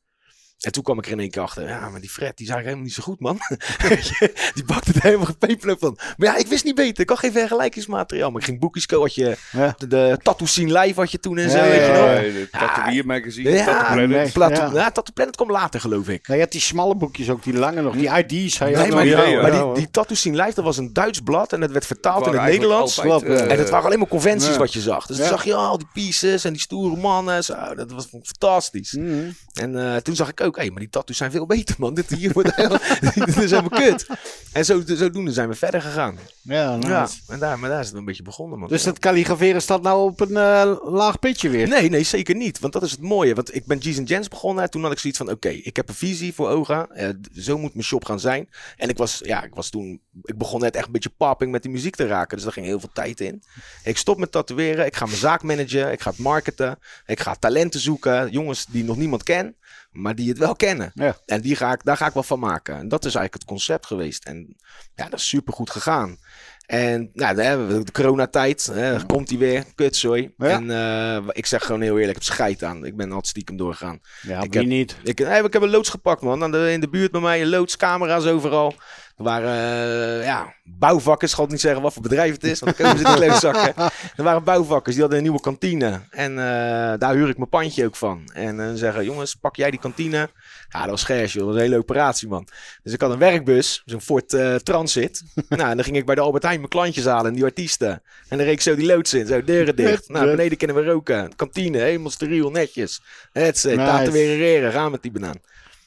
En toen kwam ik er in één keer achter. Ja, maar die Fred, die is eigenlijk helemaal niet zo goed, man. Die bakte er helemaal geen pepernoot van. Maar ja, ik wist niet beter. Ik had geen vergelijkingsmateriaal. Maar ik ging boekjes kopen. Had je Ja. de, de Tattoo Scene Live had je toen en zo, Ja, weet je ja, nog. ja. De Tattoo magazine, Ja, Tattoo Planet. Ja. ja, Tattoo Planet kwam later, geloof ik. Nou, je had die smalle boekjes ook, die lange nog. Die ID's. Hij Nee, had maar, die, ja, ja, maar ja, die, die Tattoo Scene Live, dat was een Duits blad. En dat werd vertaald in het Nederlands. altijd, ja. eh, En het waren alleen maar conventies Ja. wat je zag. Dus Ja. dan zag je al die pieces en die stoere mannen. Zo, dat was fantastisch. Mhm. En eh, toen zag ik ook, hé, maar die tattoos zijn veel beter, man. Dit hier wordt helemaal, dit is helemaal kut. En zo, zodoende zijn we verder gegaan. Ja, nou, Ja, en daar, maar daar is het een beetje begonnen, man. Dus dat kalligraferen staat nou op een eh, laag pitje weer. Nee, nee, zeker niet. Want dat is het mooie. Want ik ben G's Jens begonnen. Toen had ik zoiets van, oké, ik heb een visie voor ogen. Eh, zo moet mijn shop gaan zijn. En ik was, ja, ik was toen... Ik begon net echt een beetje popping met die muziek te raken. Dus daar ging heel veel tijd in. Ik stop met tatoeëren. Ik ga mijn zaak managen. Ik ga het marketen. Ik ga talenten zoeken. Jongens die nog niemand ken. Maar die het wel kennen. Ja. En die ga ik, daar ga ik wel van maken. En dat is eigenlijk het concept geweest. En ja, dat is super goed gegaan. En nou, we de coronatijd. Hè, komt hij weer. Kutzooi. Ja. En eh, ik zeg gewoon heel eerlijk, ik heb scheid aan. Ik ben altijd stiekem doorgegaan. Ja, Ik heb- niet. Ik, nee, ik heb een loods gepakt, man. Aan de, in de buurt bij mij, een loods, camera's overal. Er waren eh, ja, bouwvakkers, ik ga niet zeggen wat voor bedrijf het is, want dan komen ze in de zakken. Er waren bouwvakkers, die hadden een nieuwe kantine. En eh, daar huur ik mijn pandje ook van. En dan zeggen, jongens, pak jij die kantine? Ja, dat was scherp. Dat was een hele operatie, man. Dus ik had een werkbus, zo'n Ford eh, Transit. nou, en dan ging ik bij de Albert Heijn mijn klantjes halen en die artiesten. En dan reek ik zo die loods in, zo deuren dicht. Nou, beneden kunnen we roken. Kantine, helemaal steriel, netjes. Het Nice. tatoeëren, gaan met die banaan.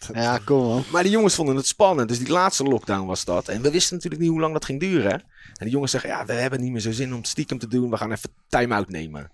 Ja, kom man. Maar die jongens vonden het spannend. Dus die laatste lockdown was dat. En we wisten natuurlijk niet hoe lang dat ging duren. hè. En die jongens zeggen, ja, we hebben niet meer zo zin om het stiekem te doen. We gaan even time-out nemen.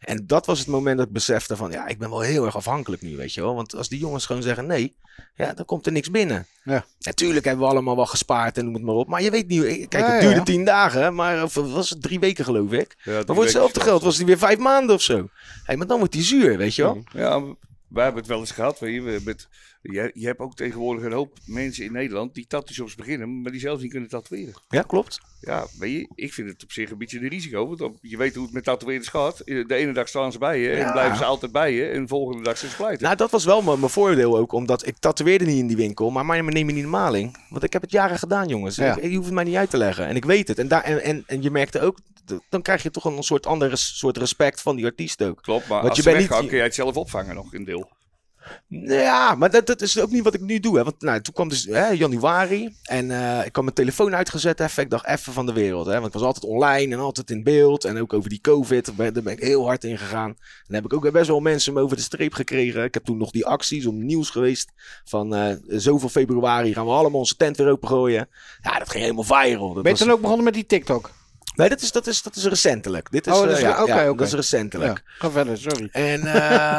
En dat was het moment dat ik besefte van, ja, ik ben wel heel erg afhankelijk nu, weet je wel. Want als die jongens gewoon zeggen nee, ja, dan komt er niks binnen. Ja. Natuurlijk hebben we allemaal wel gespaard en noem het maar op. Maar je weet niet, kijk, Ja, het duurde ja. tien dagen, maar of was het drie weken geloof ik. Ja, Maar voor hetzelfde geld was die weer vijf maanden of zo. Hey, maar dan wordt die zuur, weet je wel. Ja, wij hebben het wel eens gehad. Weet je, we hebben het- je, je hebt ook tegenwoordig een hoop mensen in Nederland die tattoo-shops beginnen, maar die zelf niet kunnen tatoeëren. Ja, klopt. Ja, weet je, ik vind het op zich een beetje een risico. Want op- je weet hoe het met tatoeëerders gaat. De ene dag staan ze bij je en Ja. blijven ze altijd bij je. En de volgende dag zijn ze pleiten. Nou, dat was wel mijn mijn voordeel ook, omdat ik tatoeëerde niet in die winkel, maar mij neem me niet de maling. Want ik heb het jaren gedaan, jongens. Ja. Ik, je hoeft het mij niet uit te leggen. En ik weet het. En, daar, en, en, en je merkte ook, dan krijg je toch een soort andere soort respect van die artiest ook. Klopt, maar Want als je bent weggaan, niet- kun jij het zelf opvangen nog, een deel. Ja, maar dat, dat is ook niet wat ik nu doe. Hè. Want nou, toen kwam dus hè, januari en eh, ik had mijn telefoon uitgezet even. Ik dacht even van de wereld. Hè. Want ik was altijd online en altijd in beeld. En ook over die covid, daar ben, daar ben ik heel hard in gegaan. En dan heb ik ook best wel mensen me over de streep gekregen. Ik heb toen nog die acties om nieuws geweest. Van eh, zoveel februari gaan we allemaal onze tent weer opengooien. Ja, dat ging helemaal viral. Dat Ben je was- dan ook begonnen met die TikTok? Nee, dat is, dat, is, dat is recentelijk. Dit is, Oh, dat eh, is- ja, oké, ja, oké. dat is recentelijk. Ja, ga verder, sorry. En uh,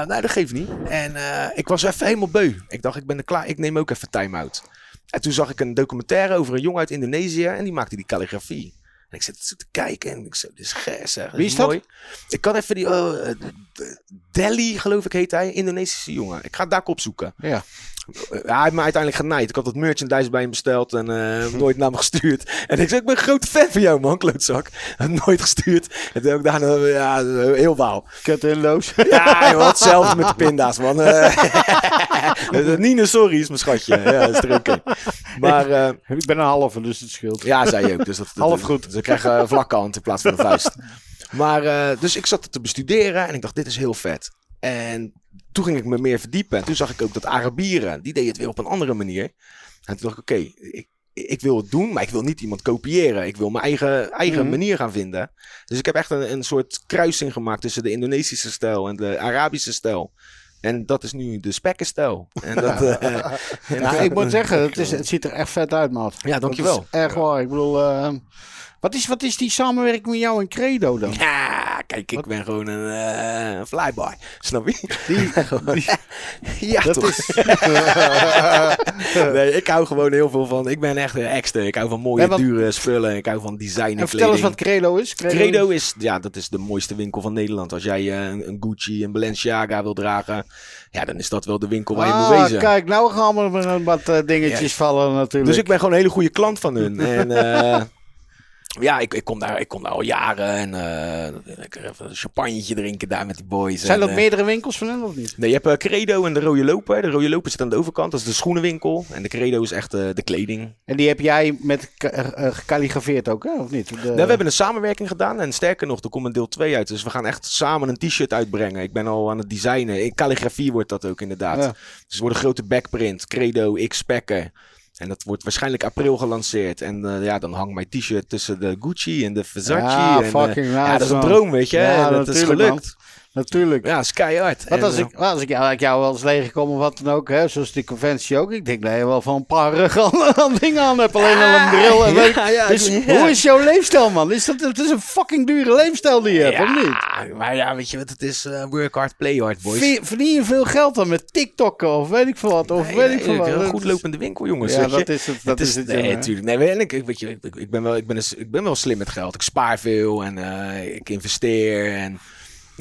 nou, dat geeft niet. En uh, ik was even helemaal beu. Ik dacht, ik ben er klaar. Ik neem ook even time-out. En toen zag ik een documentaire over een jongen uit Indonesië. En die maakte die calligrafie. En ik zit te kijken en ik zo, dit is zeg. Wie is dat? mooi. Ik kan even die, oh, eh, Delhi geloof ik heet hij, Indonesische jongen. Ik ga het daar opzoeken. Ja. Hij heeft me uiteindelijk genaaid. Ik had wat merchandise bij hem besteld en uh, nooit naar me gestuurd. En ik zei, ik ben een grote fan van jou man, klootzak. Nooit gestuurd. En toen heb ik daarna, ja, heel wauw. Cut en loos. Ja, joh, hetzelfde met de pinda's, man. Uh, Nina, sorry, is mijn schatje. Ja, is er oké. Maar uh, ik ben een halve, dus het scheelt. Ja, zei je ook. Dus dat, dat, Half goed. Dus ik krijg een vlakke hand in plaats van een vuist. Maar, uh, dus ik zat het te bestuderen en ik dacht, dit is heel vet. En toen ging ik me meer verdiepen. En toen zag ik ook dat Arabieren, die deden het weer op een andere manier. En toen dacht ik, oké, okay, ik, ik wil het doen, maar ik wil niet iemand kopiëren. Ik wil mijn eigen, eigen Mhm. manier gaan vinden. Dus ik heb echt een, een soort kruising gemaakt tussen de Indonesische stijl en de Arabische stijl. En dat is nu de spekkenstijl. En dat, uh, en ja, ik moet zeggen, het, is, het ziet er echt vet uit, maat. Ja, dankjewel. Echt waar. Ik bedoel, uh, wat, is, wat is die samenwerking met jou en Credo dan? Ja, kijk, ik wat? ben gewoon een uh, flyboy. Snap je? Die, die, ja, dat toch? Is... nee, ik hou gewoon heel veel van. Ik ben echt een extra. Ik hou van mooie, dure spullen. Ik hou van design en, en vertel eens wat Credo is. Credo, Credo is, ja, dat is de mooiste winkel van Nederland. Als jij uh, een Gucci, een Balenciaga wil dragen, ja, dan is dat wel de winkel waar ah, je moet wezen. Kijk, nou gaan we met wat uh, dingetjes ja. vallen natuurlijk. Dus ik ben gewoon een hele goede klant van hun. en Ja, ik, ik, kom daar, ik kom daar al jaren en eh lekker even een champagnetje drinken daar met die boys. Zijn en, er eh, meerdere winkels van hen of niet? Nee, je hebt eh, Credo en de Rode Loper. De Rode Loper zit aan de overkant, dat is de schoenenwinkel. En de Credo is echt eh, de kleding. En die heb jij met eh, eh, gekalligrafeerd ook, hè? Of niet? De- Nou, we hebben een samenwerking gedaan en sterker nog, er komt een deel 2 uit. Dus we gaan echt samen een t-shirt uitbrengen. Ik ben al aan het designen. In calligrafie wordt dat ook inderdaad. Ja. Dus het wordt een grote backprint, Credo, X-Packer. En dat wordt waarschijnlijk april gelanceerd. En eh, ja, dan hangt mijn t-shirt tussen de Gucci en de Versace. Ja, en, eh, fucking ja, nice, dat is een droom, weet je. Ja, dat is gelukt. Natuurlijk. Ja, is keihard. Want als eh, ik, als ik, jou, als ik jou wel eens tegenkom of wat dan ook, hè, zoals die conventie ook. Ik denk dat je wel van een paar ruggen aan, dingen aan hebt. Alleen al een bril. En ja, ja, dus ja. hoe is jouw leefstijl, man? Is dat, het is een fucking dure leefstijl die je hebt, of niet? Maar ja, weet je wat het is? eh, work hard, play hard, boys. Verdien, verdien je veel geld dan met TikTokken of weet ik veel wat? Of Nee, weet nee, ik veel wat? Een goed lopende winkel, jongens. Ja, dat is het. Dat is het, nee, natuurlijk. Nee, ik, weet je, ik, ik ben wel, ik ben, een- ik ben wel slim met geld. Ik spaar veel en eh, ik investeer. En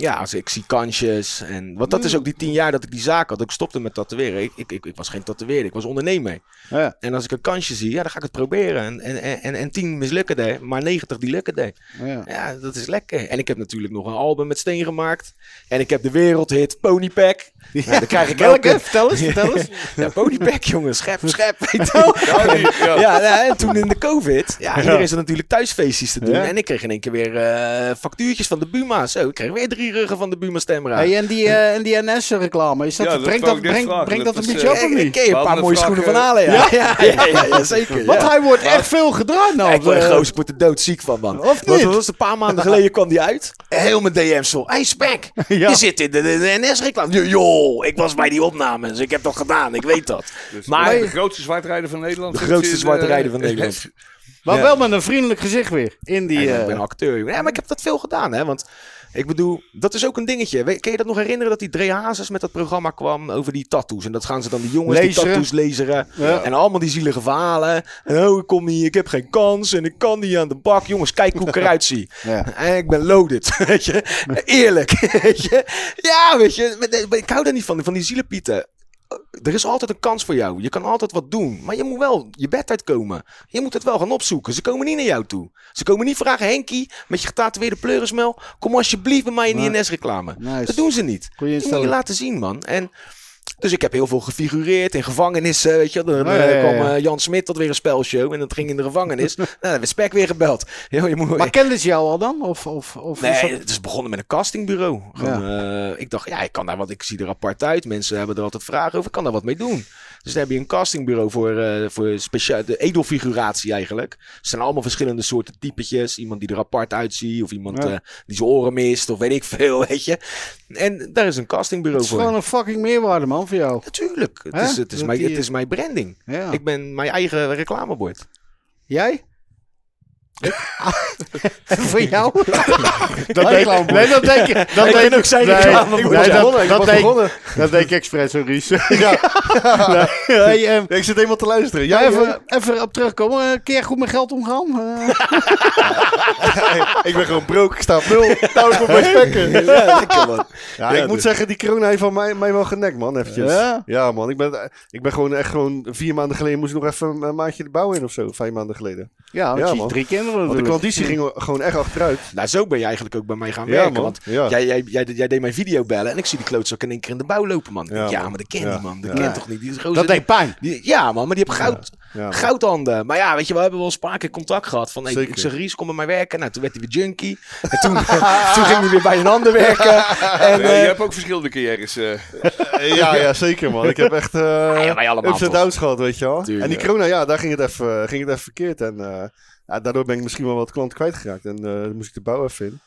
ja, als ik zie kansjes. En, want dat is ook die tien jaar dat ik die zaak had. Ik stopte met tatoeëren. Ik, ik, ik, ik was geen tatoeëerder, ik was ondernemer. Ja, En als ik een kansje zie, ja, dan ga ik het proberen. En, en, en, en, en tien mislukken maar 90 die lukken er. ja. Ja, dat is lekker. En ik heb natuurlijk nog een album met Steen gemaakt. En ik heb de wereldhit Ponypack. Ja, dan krijg ik Welke? elke... Vertel eens, vertel eens. Ja, Ponypack, jongen. Schep, schep. Weet je. Ja, Ja, ja, en toen in de COVID, ja, iedereen zat natuurlijk thuisfeestjes te doen. Ja. En ik kreeg in één keer weer eh, factuurtjes van de Buma. Zo, ik kreeg weer drie ruggen van de Buma stemra. Hey, en die, eh, en die NS-reclame, is dat, Ja, dat brengt dat, ik brengt, vragen. brengt dat Dat een is, beetje eh, op of ik niet? je een paar mooie schoenen van halen, ja. Zeker. Want hij wordt echt veel gedraaid nou. Ik word Eh, een gozer, ik word er doodziek van, man. Of Want niet? dat was een paar maanden geleden kwam die uit. Heel mijn DM's vol. Hey, Spek, je zit in de, de, de NS-reclame. Joh, ik was bij die opnames. Ik heb dat gedaan, ik weet dat. Dus Maar- de grootste zwartrijder van Nederland. De grootste in, zwarte eh, van Nederland. Maar Ja. wel met een vriendelijk gezicht weer. In die... Ja, eh, ik ben acteur. Ja, maar ik heb dat veel gedaan, hè. Want ik bedoel, dat is ook een dingetje. Kun je dat nog herinneren dat die Dre Hazes met dat programma kwam over die tattoos? En dat gaan ze dan die jongens die tattoos lezen. Ja. En allemaal die zielige verhalen. En oh, ik kom niet, ik heb geen kans en ik kan niet aan de bak. Jongens, kijk hoe ik eruit zie. Ja. En ik ben loaded, weet je. Eerlijk, weet je. Ja, weet je. Ik hou daar niet van, van die zielepieten. Er is altijd een kans voor jou. Je kan altijd wat doen. Maar je moet wel je bed uitkomen. Je moet het wel gaan opzoeken. Ze komen niet naar jou toe. Ze komen niet vragen, Henkie, met je getatoeëerde pleurismel. Kom alsjeblieft bij mij in die. NS-reclame. Nice. Dat doen ze niet. Goeie Dat moet je laten zien, man. En, dus ik heb heel veel gefigureerd in gevangenissen, weet je. Dan Oh, ja, eh, ja, kwam eh, Jan Smit tot weer een spelshow. En dat ging in de gevangenis. nou, dan werd Spek weer gebeld. Yo, je moet, Maar kenden ze jou al dan? Of, of, of Nee, dat- het is begonnen met een castingbureau. Gewoon, eh, ik dacht, ja, ik kan daar wat, ik zie er apart uit. Mensen hebben er altijd vragen over, ik kan daar wat mee doen. Dus dan heb je een castingbureau voor, eh voor speciaal, de edelfiguratie eigenlijk. Er zijn allemaal verschillende soorten typetjes. Iemand die er apart uitziet, of iemand Ja. eh, die zijn oren mist, of weet ik veel, weet je. En daar is een castingbureau Het is voor. gewoon een fucking meerwaarde, man, voor jou. Natuurlijk, het Hè? is, het, is Dat mijn, die- het is mijn branding. Ja. Ik ben mijn eigen reclamebord. Jij? voor jou? Dat denk, nee, dat denk ik. Dat Ik denk ben ook zijn nee, voor dat denk- begonnen. Dat denk ik expres, Ries. Ja. Nee, hey, ehm, ik zit helemaal te luisteren. ja, Ja, even, even op terugkomen. Eh, Kun jij goed met geld omgaan? Eh, ik ben gewoon broke, ik sta op nul. Nou, ik bij spekken. Ja, lekker man. Ja, ik moet dus- zeggen, die corona heeft van mij, mij wel genekt, man, eventjes. Ja? Man, ik ben, ik ben gewoon echt gewoon... Vier maanden geleden moest ik nog even een maandje de bouw in of zo. Vijf maanden geleden. ja, want je drie kinderen Want de klanditie ging gewoon echt achteruit. Nou, zo ben je eigenlijk ook bij mij gaan werken. Want jij, jij, jij, jij deed mijn video bellen en ik zie die klootzak in één keer in de bouw lopen, man. Ja, maar dat ken Ja. die man. Dat kent toch niet? Die is gozer- Dat deed pijn. die- ja, man, maar die heeft goud, Ja, goudhanden. Maar ja, weet je, we hebben wel eens een paar keer contact gehad. Van, hey, Zeker. ik zeg, Ries, kom bij mij werken. Nou, toen werd hij weer junkie. En toen, toen ging hij weer bij een ander werken. En, Ja, eh, je hebt ook verschillende carrières. eh. Ja, ja, zeker, man. Ik heb echt eh ja, wij allemaal ups en toch. downs gehad, weet je wel. Tuurlijk. En die corona, ja, daar ging het even, ging het even verkeerd. En eh, ja, daardoor ben ik misschien wel wat klanten kwijtgeraakt. En eh moest ik de bouw even in.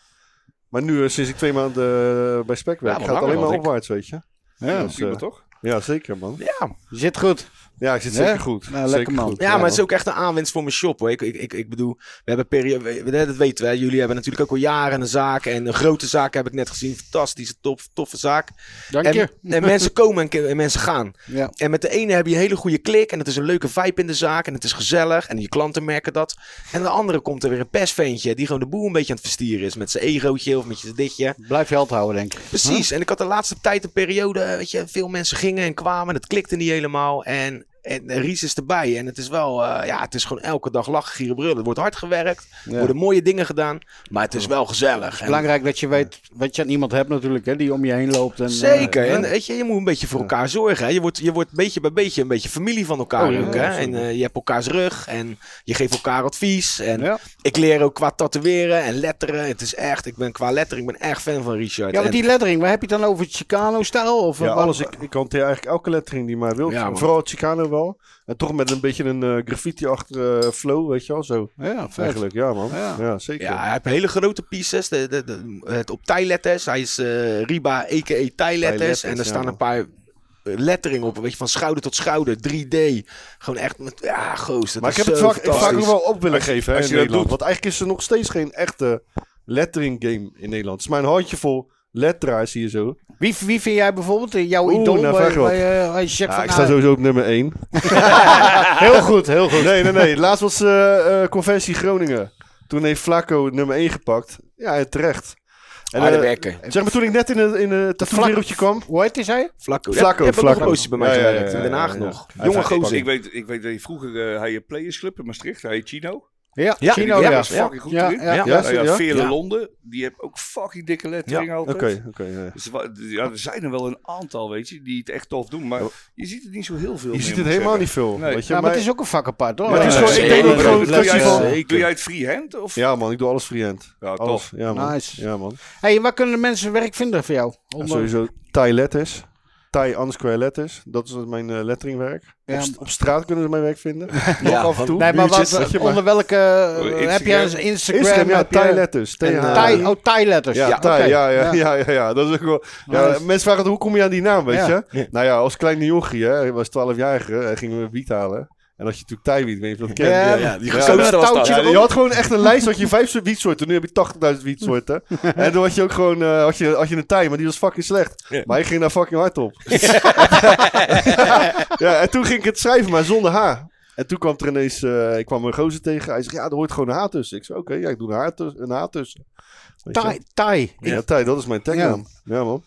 Maar nu, sinds ik twee maanden bij Spek werk, Ja, gaat het alleen maar opwaarts, weet je. Ja, Dus, Prima, eh, toch? Ja, zeker, man. ja, zit goed. Ja, ik zit zeker goed. Nou, zeker lekker, man. goed. Ja, maar het is ook echt een aanwinst voor mijn shop. Hoor. Ik, ik, ik, ik bedoel, we hebben periode, dat weten we. hè. Jullie hebben natuurlijk ook al jaren een zaak. En een grote zaak heb ik net gezien. Fantastische, top, toffe zaak. Dank En, je. en mensen komen en, en mensen gaan. Ja. En met de ene heb je een hele goede klik. En het is een leuke vibe in de zaak. En het is gezellig. En je klanten merken dat. En de andere komt er weer een pestventje. Die gewoon de boel een beetje aan het verstieren is. Met zijn egootje of met zijn ditje. Blijf je altijd houden, denk ik. Precies. En ik had de laatste tijd een periode. Weet je, veel mensen gingen en kwamen. Het klikte niet helemaal. En En Ries is erbij. En het is wel, eh, ja, het is gewoon elke dag lachen, gieren, brullen. Er wordt hard gewerkt. Er Ja. worden mooie dingen gedaan. Maar het is wel gezellig. Het is En- belangrijk dat je weet wat je aan iemand hebt natuurlijk, hè, die om je heen loopt. En, Zeker. eh, en weet je, je moet een beetje voor elkaar zorgen. Hè? Je, wordt, je wordt beetje bij beetje een beetje familie van elkaar Oh, ja, ook. Hè? En eh, je hebt elkaars rug. En je geeft elkaar advies. En Ja. ik leer ook qua tatoeëren en letteren. Het is echt, ik ben qua lettering, ik ben erg fan van Richard. Ja, want En- die lettering, waar heb je het dan over? Chicano-stijl? Of Ja, alles. Ik, ik hanteer eigenlijk elke lettering die maar wil. Ja. Vooral het Chicano wel. En toch met een beetje een eh, graffiti-achtige flow, weet je wel. Zo, Ja, vet. eigenlijk. Ja, man. Ja. Ja, zeker. Ja, hij heeft hele grote pieces. De, de, de, het op tijletters. Hij is eh, Riba, a.k.a. tijletters. Tijletters, En er staan een paar eh, letteringen op. Weet je, van schouder tot schouder. 3D. Gewoon echt met... Ja, goos. dat Maar ik heb het vaak, ik vaak ook fantastisch. wel op willen Als geven hè, als in je dat Nederland. doet- Want eigenlijk is er nog steeds geen echte lettering game in Nederland. Het is maar een handjevol letteraars hier zo. Wie, wie vind jij bijvoorbeeld eh, jouw Oeh, idool? nou, je je, je Ja, van, ik nou, sta sowieso op nummer 1. heel goed, heel goed. Nee, nee, nee. Laatst was eh, eh, Conventie Groningen. Toen heeft Flaco nummer 1 gepakt. Ja, en terecht. En, eh, werken. zeg maar, toen ik net in het in het tattoo-wereldje kwam. Hoe heet zei? Flacco. Flacco, Je nog Flacco. een poosje bij mij Ja, ja, in Den ja, Haag ja. nog. Hij Jonge gozer. Ik weet, ik weet dat je vroeger, eh hij Players Club in Maastricht, hij heet Chino. Ja, Ja, Chino, ja, ja. is fucking goed Ja, ja. Ja. Ja, ja, ja? Veerle Ja. Londen, die heeft ook fucking dikke lettering altijd. Oké, oké. ja. Dus ja, er zijn er wel een aantal, weet je, die het echt tof doen. Maar je ziet het niet zo heel veel Je meer, ziet het helemaal zeggen. niet veel. Nee. Weet je, Ja, maar maar- het is ook een vak apart, hoor. Ja, het is Ja, gewoon- ik denk ook gewoon Doe jij, van- doe jij het freehand? Of? Ja, man, ik doe alles freehand. Ja, Alles. tof. Ja, man. Nice. Ja, man. Hey, waar kunnen de mensen werk vinden voor jou? Sowieso Thai letters. Thai unsquare letters. Dat is mijn eh, letteringwerk. Ja. Op, st- op straat kunnen ze mijn werk vinden. Ja, Nog af en toe. Nee, maar wat, maar- onder welke... eh, Instagram. heb je een Instagram? Instagram, ja, je- Thai letters. En, TH. eh, Thai, oh, Thai letters. Ja, Ja, Thai, ja, ja, ja, ja, ja. Dat is ook wel... Ja, Nice. mensen vragen hoe kom je aan die naam, weet Ja. je? Ja. Nou ja, als kleine jochie, hè. Hij was 12-jarige. Hij gingen we wiet halen. En had je natuurlijk Thai-wiet, weet je dat kent? Ja, ja, die Ja, was dat. Ja, je had gewoon echt een lijst, had je vijf wietsoorten. Nu heb je 80.000 wietsoorten. en toen had je ook gewoon eh, had je, had je een Thai, maar die was fucking slecht. Ja. Maar hij ging daar fucking hard op. ja, en toen ging ik het schrijven, maar zonder H. En toen kwam er ineens, eh, ik kwam een gozer tegen. Hij zegt, ja, er hoort gewoon een H tussen. Ik zei, oké, ja, ik doe een H tussen. Een H tussen. Thai, Thai. Ja, Thai, dat is mijn tagnaam. Ja. man.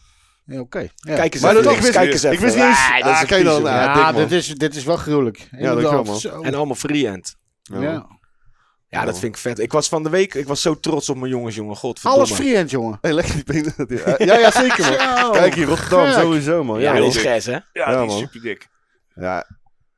Ja, Oké. Ja. Kijk eens Maar even. dat- ik wist- kijk eens ik wist niet eens- Ah, dat ah, kijk dan, ah, Ja, dit is, dit is wel gruwelijk. dat man. zo. En allemaal freehand. Ja. Ja. Ja, dat vind ik vet. Ik was van de week, ik was zo trots op mijn jongens, jongen. Godverdomme. Alles freehand, jongen. Hey, lekker die benen. Ja, ja, zeker man. Kijk hier, Rotterdam, sowieso man. Ja, Ja, die is gers, hè? Ja, Ja, die is man. super dik. ja,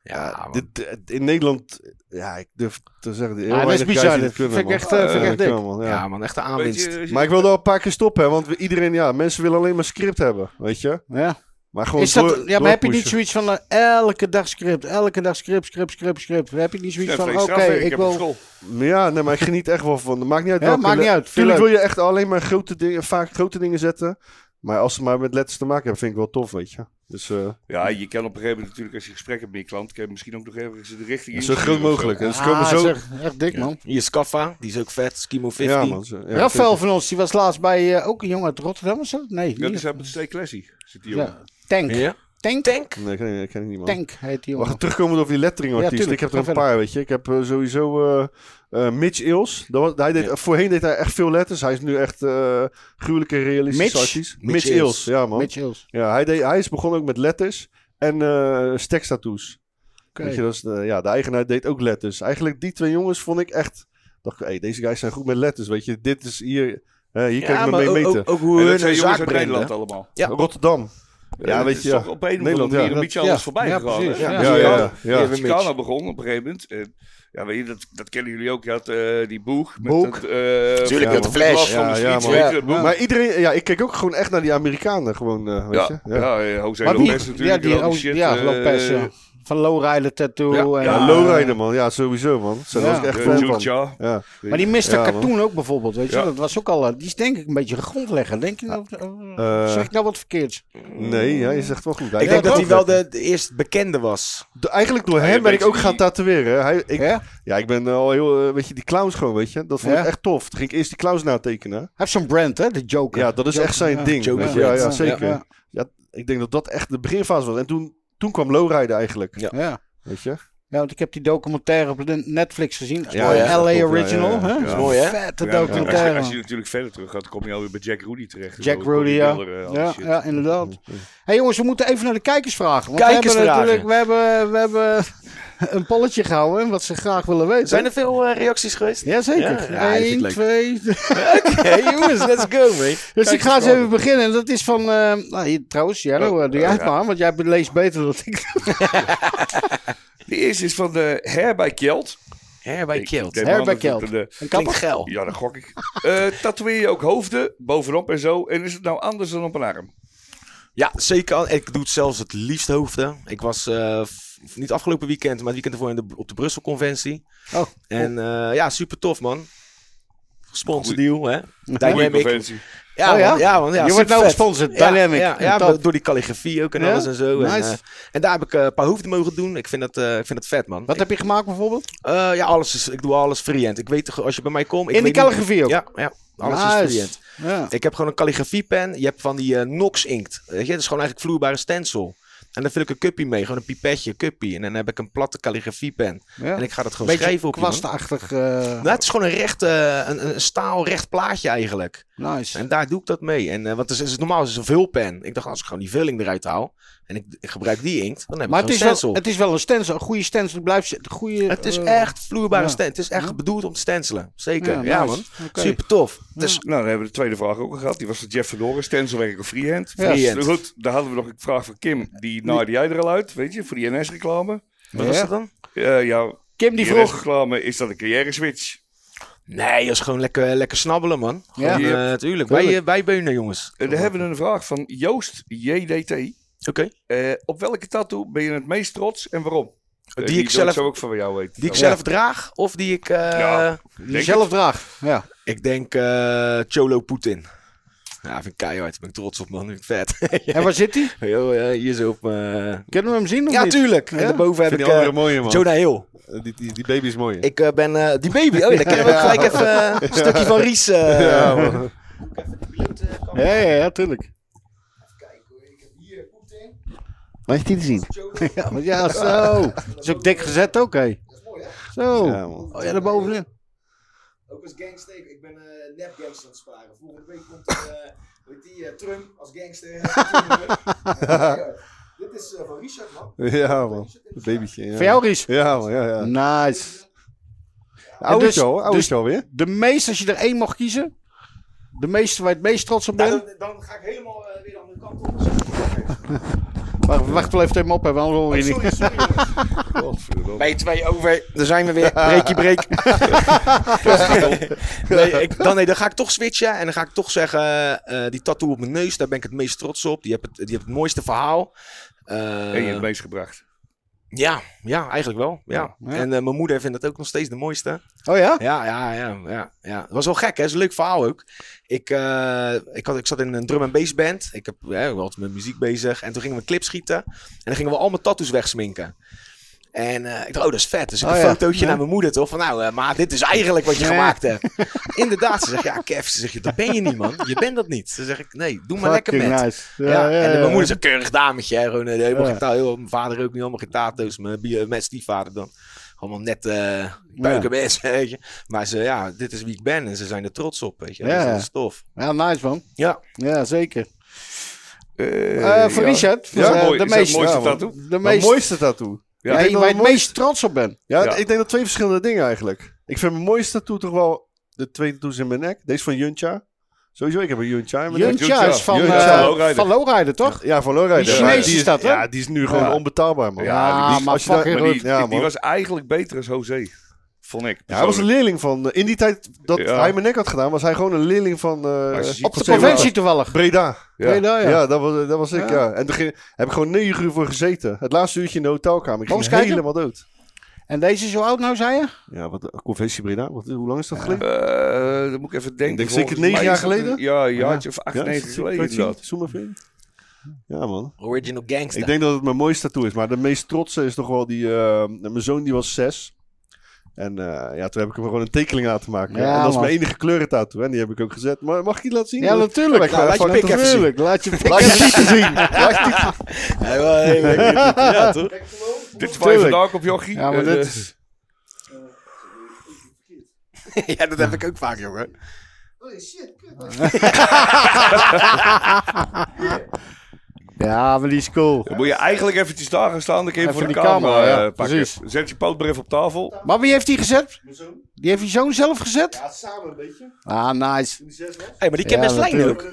Ja, dit, eh, in Nederland, ja, ik durf te zeggen, heel dat is bizar. dit kunnen, vind ik echt, eh, vind ik Ja, echt dik. man, ja. Ja, man, echte Weet aanwinst. je, Maar ik wil er een paar keer stoppen, hè, want we- iedereen, ja, mensen willen alleen maar script hebben, weet je. Ja. Maar gewoon Is dat, door- ja, maar heb je niet zoiets van eh, elke dag script, elke dag script, script, script, script? Heb je niet zoiets Ja, van, oké, ik wil... school. Ja, nee, maar ik geniet echt wel van. Maakt niet uit Ja, maakt niet uit. Tuurlijk wil je echt alleen maar grote dingen, vaak grote dingen zetten. Maar als ze maar met letters te maken hebben, vind ik wel tof, weet je. Dus eh, Ja, je kan op een gegeven moment natuurlijk, als je gesprek hebt met je klant, kan je misschien ook nog even de richting zo insturen groot of zo. mogelijk. En ze Ah, komen zo... zeg, echt dik, man. Hier is Kaffa, die is ook vet. Skimo 50. Ja, man. Zo, ja, Rafael van ons, die was laatst bij eh, ook een jongen uit Rotterdam, was dat? Nee, Dat niet. is het Stay Classy. Zit die jongen. Ja. Tank. Ja? Tank. Tank. Nee, ken, ik- ken ik niet, man. Tank heet die jongen. Wacht, terugkomen over die tuurlijk. ik heb er Ga een verder. paar, weet je. Ik heb eh, sowieso eh, Mitch Ils. Dat was, hij deed, Voorheen deed hij echt veel letters. Hij is nu echt eh gruwelijke realistische Mitch? artiest. Mitch Mitch, ja man. Mitch. Ja, hij, deed, hij is begonnen ook met letters en eh. Oké. Weet je, dat is de, ja, de eigenaar deed ook letters. Eigenlijk die twee jongens vond ik echt... dacht ik, hey, deze guys zijn goed met letters, weet je. Dit is hier... hè, hier kan ik me mee ook, meten. ook, ook hoe En dat hun zijn een jongens zaak uit Nederland allemaal. Ja. Rotterdam. Ja, weet het je, is ja. toch op een of Nederland, andere manier ja. een beetje Ja. alles voorbij Ja, gegaan. Ja. Ja, ja, ja. Die ja. hebben Chicana Mitch. begon op een gegeven moment. En, ja, weet je, dat, dat kennen jullie ook. Je had eh, die boeg. Met Boeg. Het, eh, Tuurlijk, van- met de Flash. Ja, de ja, Ja. je, boeg. Maar iedereen... Ja, ik keek ook gewoon echt naar die Amerikanen. Gewoon, eh, weet Ja, je. ja, ja, Jose Maar? Lopez Ja, natuurlijk. die, en al oh, shit, ja, Lopez, ja. Van Lowrider Tattoo. Ja. en, Ja, lowrider man. Ja, sowieso man. Ja. was ik echt fan van. Ja. Maar die Mr. Ja, man. Cartoon ook bijvoorbeeld, weet je. Ja. Dat was ook al... eh, Die is denk ik een beetje grondlegger. Denk je nou... eh, Eh, zeg ik nou wat verkeerds? Nee, ja, je zegt wel goed. Ik denk dat hij wel de, de eerste bekende was. De- eigenlijk door hem ben ik ook gaan tatoeëren. Hij, ik, ja? Ja? ik ben al heel, eh, weet je, die clowns gewoon, weet je. Dat vond Ja? ik echt tof. Toen ging ik eerst die clowns natekenen. Hij heeft zo'n brand, hè? De Joker. Ja, dat is echt zijn ja. ding. Ja, ja, zeker. Ja, ik denk dat dat echt de beginfase was. En toen, toen kwam Lowrider eigenlijk. Ja. Ja. Weet je? Ja, want ik heb die documentaire op de Netflix gezien. Ja, Mooi, ja, LA dat klopt, Original. ja, ja. hè? Dat is mooi, hè? Vette Ja, als, documentaire. je, als je natuurlijk verder terug gaat, dan kom je alweer bij Jack Rudy terecht. Jack Rudy, ja. Eh, Ja, inderdaad. hey, jongens, we moeten even naar de kijkers vragen. Want Kijkersvragen. We hebben, natuurlijk, we hebben, we hebben een polletje gehouden wat ze graag willen weten. Zijn er veel eh, reacties geweest? Jazeker. Ja, ja, Eén, twee. Oké, jongens, let's go, man. Dus ik ga eens even beginnen. En dat is van. eh nou, hier, trouwens, Jarno, Oh, doe jij het ja. maar, want jij leest beter dan ik. De eerste is van de Her bij Kjeld. Her bij het Kjeld. een, eh, kapper? geil. Ja, dat gok ik. Eh tatoeëer je ook hoofden bovenop en zo? En is het nou anders dan op een arm? Ja, zeker. Ik doe het zelfs het liefst hoofden. Ik was eh, niet afgelopen weekend, maar het weekend ervoor in de, op de Brussel Conventie. Oh. En eh, ja, super tof, man. Gesponsord Goeie- deal, hè? Dynamic. Ja, Oh ja? man, ja, man, ja, Je wordt nou gesponsord, Dynamic. Ja, door die calligrafie ook en Ja? alles en zo. En, Nice. eh, en daar heb ik eh, een paar hoofden mogen doen. Ik vind dat, eh, ik vind dat vet, man. Wat Ik, heb je gemaakt bijvoorbeeld? eh, ja, alles is, ik doe alles freehand. Ik weet als je bij mij komt... ik In de weet calligrafie ook? Ja, ja, alles Nice. is freehand. Ja. Ik heb gewoon een calligrafiepen. Je hebt van die Nox inkt. Weet je, dat is gewoon eigenlijk vloeibare stencil. En dan vul ik een cuppie mee, gewoon een pipetje, cuppie. En dan heb ik een platte calligrafiepen. ja. En ik ga dat gewoon Beetje schrijven op kwastachtig. eh, Nou, het is gewoon een recht, eh, een, een staal recht plaatje eigenlijk. Nice. En daar doe ik dat mee. En, eh, want het is, het is normaal is het een vulpen. Ik dacht, als ik gewoon die vulling eruit haal en ik, ik gebruik die inkt, dan heb maar ik het is, gewoon wel, stencil. het is wel een stencil. Een goede stencil. Het blijft zitten. Goede, Het is eh, echt vloeibare ja. stencil. Het is echt Ja. bedoeld om te stencelen. Zeker. Ja, nice. man. Super tof. Dus, Nou, dan hebben we de tweede vraag ook al gehad. Die was van Jeff Verloren. Stencilwerk of freehand. Ja. Freehand. Goed, daar hadden we nog een vraag van Kim. Die naaide jij er al uit, weet je, voor die NS-reclame. wat Ja. is dat dan? Eh ja, Kim die die vroeg. NS-reclame is dat een carrière-switch. Nee, dat is gewoon lekker, lekker snabbelen, man. Ja. Gewoon, Ja. eh. Wij, wij beunen, jongens. En dan hebben we een vraag van Joost JDT. Oké. Eh, op welke tattoo ben je het meest trots en waarom? Eh, Die ik wil zelf- zo ook van jou weten. Die ik Ja. zelf draag of die ik... eh, Ja. Zelf draagt. Ja. Ik denk eh, Cholo Poetin. Ja, vind ik keihard. Daar ben ik trots op, man. Vind ik vet. En waar zit hij? Ja, hier zo op... eh, Kunnen we hem zien? Of Ja, niet? tuurlijk. En Ja? daarboven heb ik die eh, andere mooie, man. Jonah Hill. Eh, Die, die, die baby is mooi. Ik eh, ben eh, die baby. Oh, ja, dan kunnen we ook gelijk even eh, een stukje van Ries. eh, ja, man. Ja, ja, ja, tuurlijk. Maar is die te zien? Ja, maar ja, zo. Dat is ook dik gezet ook, hé. Zo. Ja, man. Oh ja, daarbovenin. Ook als gangster. Ik ben uh, nep gangster aan het sparen. Volgende week komt uh, weet die, uh, Trump als gangster. Dit is uh, van Richard, man. Ja, man. Een babytje. Ja. Voor jou, Ries? Ja, man. Ja, ja. Nice. Oud dus- is je al, oud dus- is je alweer. De meeste, als je er één mag kiezen. De meeste waar je het meest trots op bent. dan, dan ga ik helemaal uh, weer de andere kant op. Wacht, wacht wel even op, hè, want hoor je Oh, niet. sorry, sorry. Godverdomme. Bij twee over, daar zijn we weer. Breekie break. nee, ik, dan, nee, dan ga ik toch switchen en dan ga ik toch zeggen, eh, die tattoo op mijn neus, daar ben ik het meest trots op. Die heeft het, die heeft het mooiste verhaal. Eh, En je het meest gebracht. Ja, ja, eigenlijk wel. Ja. Ja. En eh, mijn moeder vindt het ook nog steeds de mooiste. Oh ja? Ja, ja, ja, ja, ja. Het was wel gek, hè? Het is een leuk verhaal ook. Ik, eh, ik, had, ik zat in een drum en bass band. Ik heb ja, ik was met muziek bezig. En toen gingen we een clip schieten. En dan gingen we al mijn tattoos wegsminken. En eh, ik dacht, oh, dat is vet. Dus ik Oh, een ja. fotootje Ja. naar mijn moeder, toch? Van nou, eh, maar dit is eigenlijk wat je Ja. gemaakt hebt. Inderdaad, ze zegt, ja, Kev, ze zegt, dat ben je niet, man. Je bent dat niet. Ze zeg ik, nee, doe maar lekker Fucking met. nice. Ja, en mijn moeder is een keurig dametje. Hè? Gewoon, eh, helemaal Ja. geen taal, heel, mijn vader ook niet, allemaal geen tato's. Mijn, mijn stiefvader dan. Allemaal net uh, buiken weet je. Maar ze, ja, dit is wie ik ben en ze zijn er trots op, weet je. Ja. Dat is tof. Ja, nice man. Ja. Ja, zeker. Voor ja. Richard, voor, Ja, mooi. de meeste, mooiste tattoo? de meest, mooiste tattoo. Ja. ja, Ik denk waar dat je het meest trots op bent. Ja, Ja. ik denk dat twee verschillende dingen eigenlijk. Ik vind mijn mooiste tattoo toch wel de twee tattoos in mijn nek. Deze van Juntja. Sowieso, ik heb een Juntja in mijn nek. Juntja is van, Juntja. Lowrider. van Lowrider, toch? Ja, van Lowrider. Die is dat, hè? Ja, die is nu gewoon Ja. onbetaalbaar, man. Ja, die- maar als je daar- fucking Maar die, goed. Ja, die was eigenlijk beter als José. Vond ik. Ja, hij was een leerling van... eh, in die tijd dat Ja. hij mijn nek had gedaan, was hij gewoon een leerling van... eh, Op de conventie toevallig. Breda. Ja. Breda, Ja, ja. dat, was, dat was ik, Ja. ja. En ging- heb ik gewoon negen uur voor gezeten. Het laatste uurtje in de hotelkamer. Ik kijken. helemaal dood. En deze is zo oud nou, zei je? Ja, wat, conventie Breda. Wat, hoe lang is dat geleden? Eh, dan moet ik even denken. denk zeker negen jaar dat een- geleden? Ja, een jaartje of Ja, 98 is- geleden even in. Ja, man. Original gangster. Ik denk dat het mijn mooiste tattoo is. Maar de meest trotse is toch wel die... eh, mijn zoon die was zes. En eh, ja, toen heb ik hem gewoon een tekening laten maken. Ja, en dat is mijn enige kleurentattoo. En die heb ik ook gezet. Maar mag ik die laten zien? Ja, natuurlijk. Laat je even- pik even zien. Natuurlijk. Laat je pik zien. Laat je Ja, toch? Dit is Tuurlijk. vandaan komt, Jochie. Ja, maar Eh, dit eh, is... ja, dat heb ik ook vaak, jongen. Ja, maar die is cool. Dan moet je eigenlijk eventjes daar gaan staan. Dan kun je Even voor de camera, camera, ja, eh, pakken. precies. Zet je poot maar even op tafel. Maar wie heeft die gezet? Mijn zoon. Die heeft je zoon zelf gezet? Ja, samen een beetje. Ah, nice. Was. hey, maar die ken Ja, best lijn ook.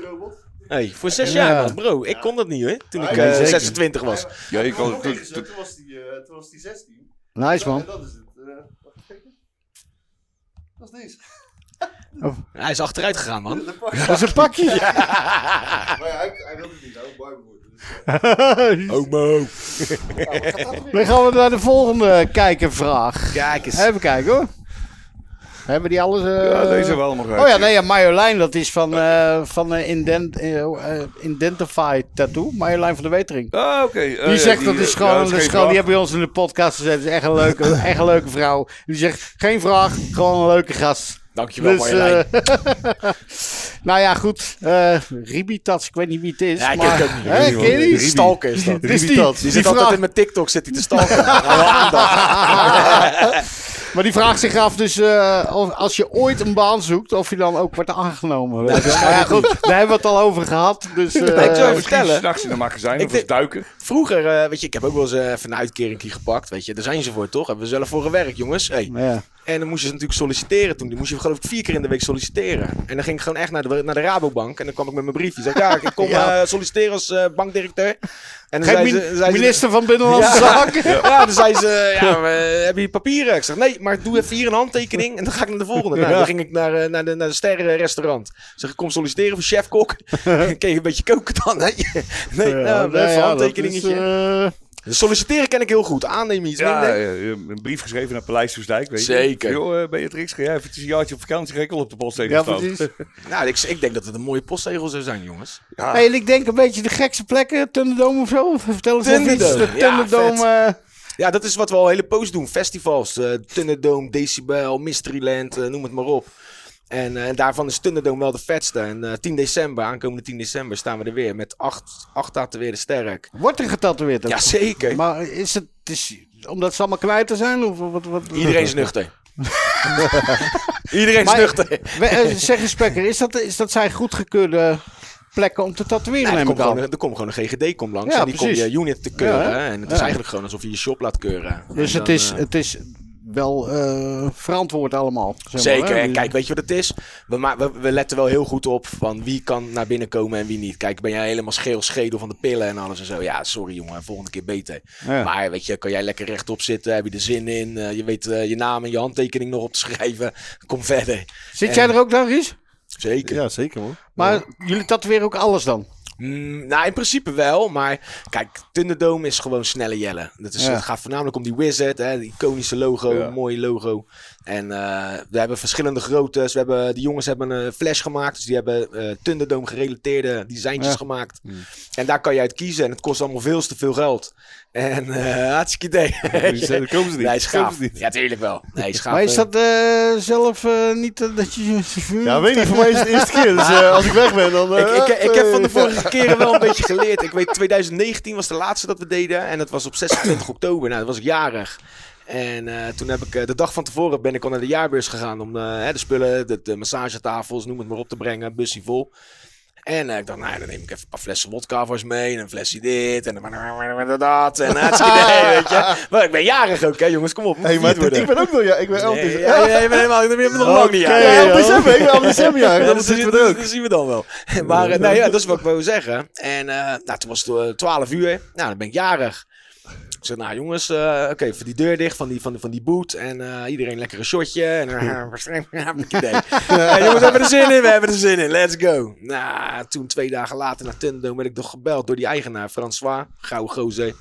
Hey, voor zes Ja. jaar, man. Bro, ik kon dat niet, hoor. Toen ik Ja, eh, zeker. 26 was. Ja, je Ik nog toen- één gezet, toen- was die, eh, toen was die 16. Nice, man. dat is het. eh, wacht even kijken. Dat is deze. Hij is achteruit gegaan, man. Dat is een pakje. Maar ja, hij, hij wilde het niet. Hij wil Dat weer? Dan gaan we naar de volgende kijkervraag. Kijk eens. Even kijken hoor. Hebben die alles... eh, Ja, deze wel nog uit. Oh ja, nee, ja, Marjolein, dat is van, eh van eh, Indent, eh, eh, Identify Tattoo. Marjolein van de Wetering. Ah, oké. Eh, Die ja, zegt dat is eh, gewoon geen vraag. Die hebben bij ons in de podcast gezet. Dat is echt een leuke, echt een leuke vrouw. Die zegt geen vraag, gewoon een leuke gast. Dankjewel, Dus, Marjolein. eh, nou ja, goed. eh Ribitats, ik weet niet wie het is. Ja, ik maar, ken het ook niet. Hè, ken je die? Die stalker is dat. Die, Ribitats. Die die zit altijd in mijn TikTok zit hij te stalken. Maar die vraagt zich af dus eh, of als je ooit een baan zoekt, of je dan ook wordt aangenomen. Maar ja, goed, daar hebben we het al over gehad. Dus, eh, ik zou even Misschien vertellen. s'nachts in een magazijn Ik of als denk- duiken. Vroeger, eh, weet je, ik heb ook wel eens even een uitkering gepakt. Weet je, daar zijn ze voor, toch? Hebben we zelf voor gewerkt, jongens. Hey. ja. En dan moest je natuurlijk solliciteren toen. Die moest je geloof ik vier keer in de week solliciteren. En dan ging ik gewoon echt naar de, naar de Rabobank. En dan kwam ik met mijn briefje. Zeg ja, ik kom Ja. eh, solliciteren als eh, bankdirecteur. En dan zei ze, zei ze- minister van Binnenlandse Ja. Zaken. Ja, dan zei ze, ja, maar, eh, heb je papieren? Ik zeg, nee, maar doe even hier een handtekening en dan ga ik naar de volgende. Nou, dan ging ik naar, naar de, naar de sterrenrestaurant. Zeg, ik kom solliciteren voor chefkok. Je een beetje koken dan? hè? Nee, nou, een handtekeningetje. Solliciteren ken ik heel goed. Aannemen iets Ja, minder. een brief geschreven naar Paleis Soesdijk, weet je. Zeker. Joh, eh, Beatrix, ga jij even een jaartje op vakantie, al op de post tegen ja, staan. precies. Nou, ik, ik denk dat het een mooie postzegel zou zijn, jongens. Ja. Hey, ik denk een beetje de gekste plekken, Thunderdome of zo. Vertel eens even iets. Thunderdome, De ja, Thunderdome. eh, Ja, dat is wat we al een hele post doen. Festivals, eh Thunderdome, Decibel, Mysteryland, noem het maar op. En eh, daarvan is Thunderdome wel de vetste. En eh 10 december, aankomende 10 december, staan we er weer met acht, acht tatoeëerden sterk. wordt er getatoeëerd? Jazeker. Maar is het, is, omdat ze allemaal kwijt zijn? Of wat, wat, Iedereen is nuchter. Iedereen is Maar- nuchter. Eh, zeg eens, Spekker, is dat, is dat zijn goedgekeurde plekken om te tatoeëren? Nee, er, komt gewoon, een- er komt gewoon een GGD komt langs Ja, en die komt je unit te keuren. Ja, en het is eigenlijk gewoon alsof je je shop laat keuren. Dus En het, is, eh, het is wel eh, verantwoord allemaal. zeg maar, Zeker. hè? En kijk, weet je wat het is? We, ma- we, we letten wel heel goed op van wie kan naar binnen komen en wie niet. Kijk, ben jij helemaal scheel schedel van de pillen en alles en zo? Ja, sorry jongen, volgende keer beter. Ja. Maar weet je, kan jij lekker rechtop zitten? Heb je er zin in? Eh, je weet eh, je naam en je handtekening nog op te schrijven. Kom verder. Zit en- jij er ook dan, Ries? Zeker. Ja, zeker man. Maar jullie tatoeëren ook alles dan? Mm, nou, in principe wel, maar kijk, Thunderdome is gewoon snelle jellen. Dat is, Ja. Het gaat voornamelijk om die Wizard, hè, die iconische logo, Ja. mooie logo. En eh, we hebben verschillende groottes. We hebben, die jongens hebben een flash gemaakt, dus die hebben eh Thunderdome gerelateerde designtjes Ja. gemaakt. En daar kan je uit kiezen en het kost allemaal veel te veel geld. En eh hartstikke idee. Zijn- komen ze niet. Nee, is Komen gaaf. ze niet. Ja, tuurlijk wel. Nee, is gaaf. Maar is dat eh, zelf eh, niet dat je... Ja, weet niet. Voor mij is het de eerste keer. Dus eh, als ik weg ben, dan... Ik, eh, ik, ik heb van de vorige keren wel een beetje geleerd. Ik weet, 2019 was de laatste dat we deden. En dat was op 26 oktober. Nou, dat was ik jarig. En eh, toen heb ik eh, de dag van tevoren ben ik al naar de jaarbeurs gegaan om eh, hè, de spullen, de, de massagetafels, noem het maar op te brengen, busje vol. En ik dacht, nou, dan neem ik even een paar flessen wodka voor mee. En een flesje dit. En dat. En idee, weet je. Maar ik ben jarig ook, hè, jongens. Kom op. Hey, maar ik ben ook nog... Ja, ik ben elf Nee, december. ja, ja, je bent helemaal, je bent nog lang niet jarig. ja, ja. december. Ik ben elf december, ja. Ja, Dan dat, dat- we er ook. dat zien we dan wel. Maar nee, ja, dat is wat ik wil zeggen. En nou, toen was het eh, 12 uur. Nou, dan ben ik jarig. Ik zeg, nou jongens, eh, oké, even die deur dicht van die, van, van die boot. En eh, iedereen lekker een shotje. En uh, waarschijnlijk heb ik idee. Jongens, we hebben er zin in, we hebben er zin in. Let's go. Nou, toen twee dagen later naar Thunderdome werd ik nog gebeld door die eigenaar, François. Gouden gozer.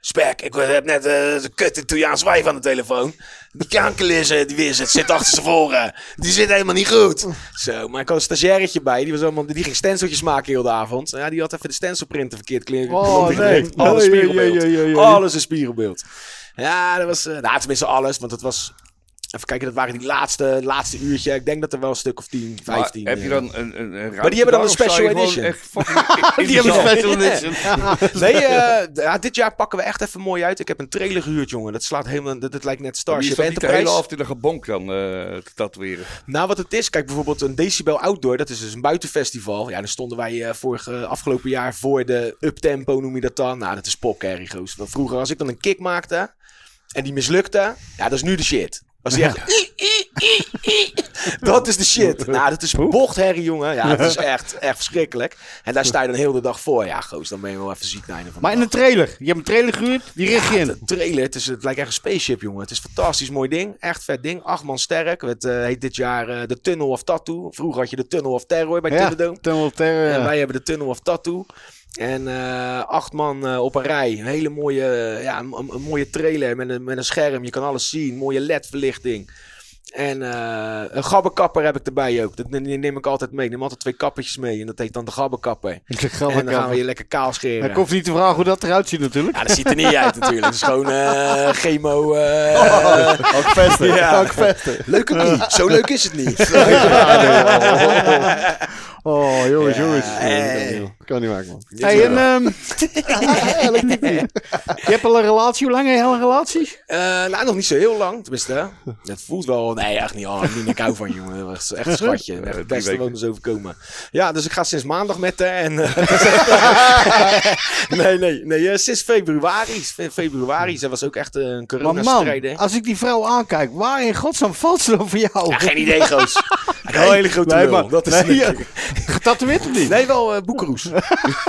Spek, ik heb net eh de kut Italiaans wijf aan de telefoon. Die kankerlissen, die wizard, zit achter zijn voren. Die zit helemaal niet goed. Zo, maar ik had een stagiairetje bij. Die, was allemaal, die ging stenciltjes maken heel de avond. Ja, die had even de stencilprinter verkeerd kleren. Oh, nee. Alles Oh, jee, spiegelbeeld. Alles een spiegelbeeld. Ja, dat was... eh, nou, tenminste alles. Want het was Even kijken, dat waren die laatste, laatste uurtje. Ik denk dat er wel een stuk of 10, 15. Maar heb je eh, dan een, een, een Maar die hebben dan een special edition. echt fucking Die hebben zaal? special edition. Nee, eh, ja, dit jaar pakken we echt even mooi uit. Ik heb een trailer gehuurd, jongen. Dat slaat helemaal. Dat, dat lijkt net Starship dat niet de Enterprise. hele avond in een gebonk dan eh, te tatoeëren. Nou, wat het is, kijk bijvoorbeeld een Decibel Outdoor, dat is dus een buitenfestival. Ja, dan stonden wij eh vorige, afgelopen jaar voor de uptempo, noem je dat dan. Nou, dat is popcarry, goos. Vroeger, als ik dan een kick maakte en die mislukte, ja, dat is nu de shit. Als die echt... dat is de shit. Nou, dat is bochtherrie, jongen. Ja, dat is echt, echt verschrikkelijk. En daar sta je dan heel de dag voor. Ja, goos, dan ben je wel even ziek naar de Maar in een trailer. Je hebt een trailer gehuurd, die richt je Ja, in. de trailer, het, is, het lijkt echt een spaceship, jongen. Het is een fantastisch mooi ding. Echt vet ding. Acht man sterk. Het eh, heet dit jaar eh, de Tunnel of Tattoo. Vroeger had je de Tunnel of Terror bij Ja. Tunnel of Terror, En wij hebben de Tunnel of Tattoo. En eh, acht man eh, op een rij. Een hele mooie, eh, ja, een, een mooie trailer met een, met een scherm. Je kan alles zien. Mooie LED-verlichting. En een gabberkapper heb ik erbij ook. Dat neem ik altijd mee. Ik neem altijd twee kappertjes mee. En dat heet dan de gabberkapper. En dan gaan we je lekker kaal scheren. Ik hoef niet te vragen hoe dat eruit ziet natuurlijk. Ja, dat ziet er niet uit natuurlijk. Het is gewoon chemo. eh, Ook vesten. Ja. Ook vesten. leuk niet? Zo leuk is het niet. Oh, jongens, Ja, jongens. hey. Kan niet maken, man. Hey, en, ehm, je hebt al een relatie. Hoe lang heb je al een relatie? Eh, nou, nog niet zo heel lang. Tenminste, hè. het voelt wel... Nee, echt niet. Oh, niet ik hou van, jongen. Dat is echt een schatje. Echt het beste wat ons overkomen. Ja, dus ik ga sinds maandag met haar. En, eh, nee, nee. nee eh, sinds februari. Fe- Februari. Zij was ook echt een Maar coronastrijder. man, als ik die vrouw aankijk, waar in godsnaam valt ze dan voor jou? Ja, geen idee, Goos. Een hele grote nee, maar- Dat is nee, ja. Getatoeëerd of niet? Nee, wel eh boekeroes.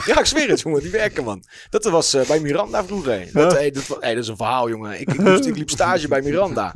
ja, ik zweer het, jongen. Die werken, man. Dat was eh, bij Miranda vroeger. Dat, hey, dat, wa- hey, dat is een verhaal, jongen. Ik, ik, moest- ik liep stage bij Miranda.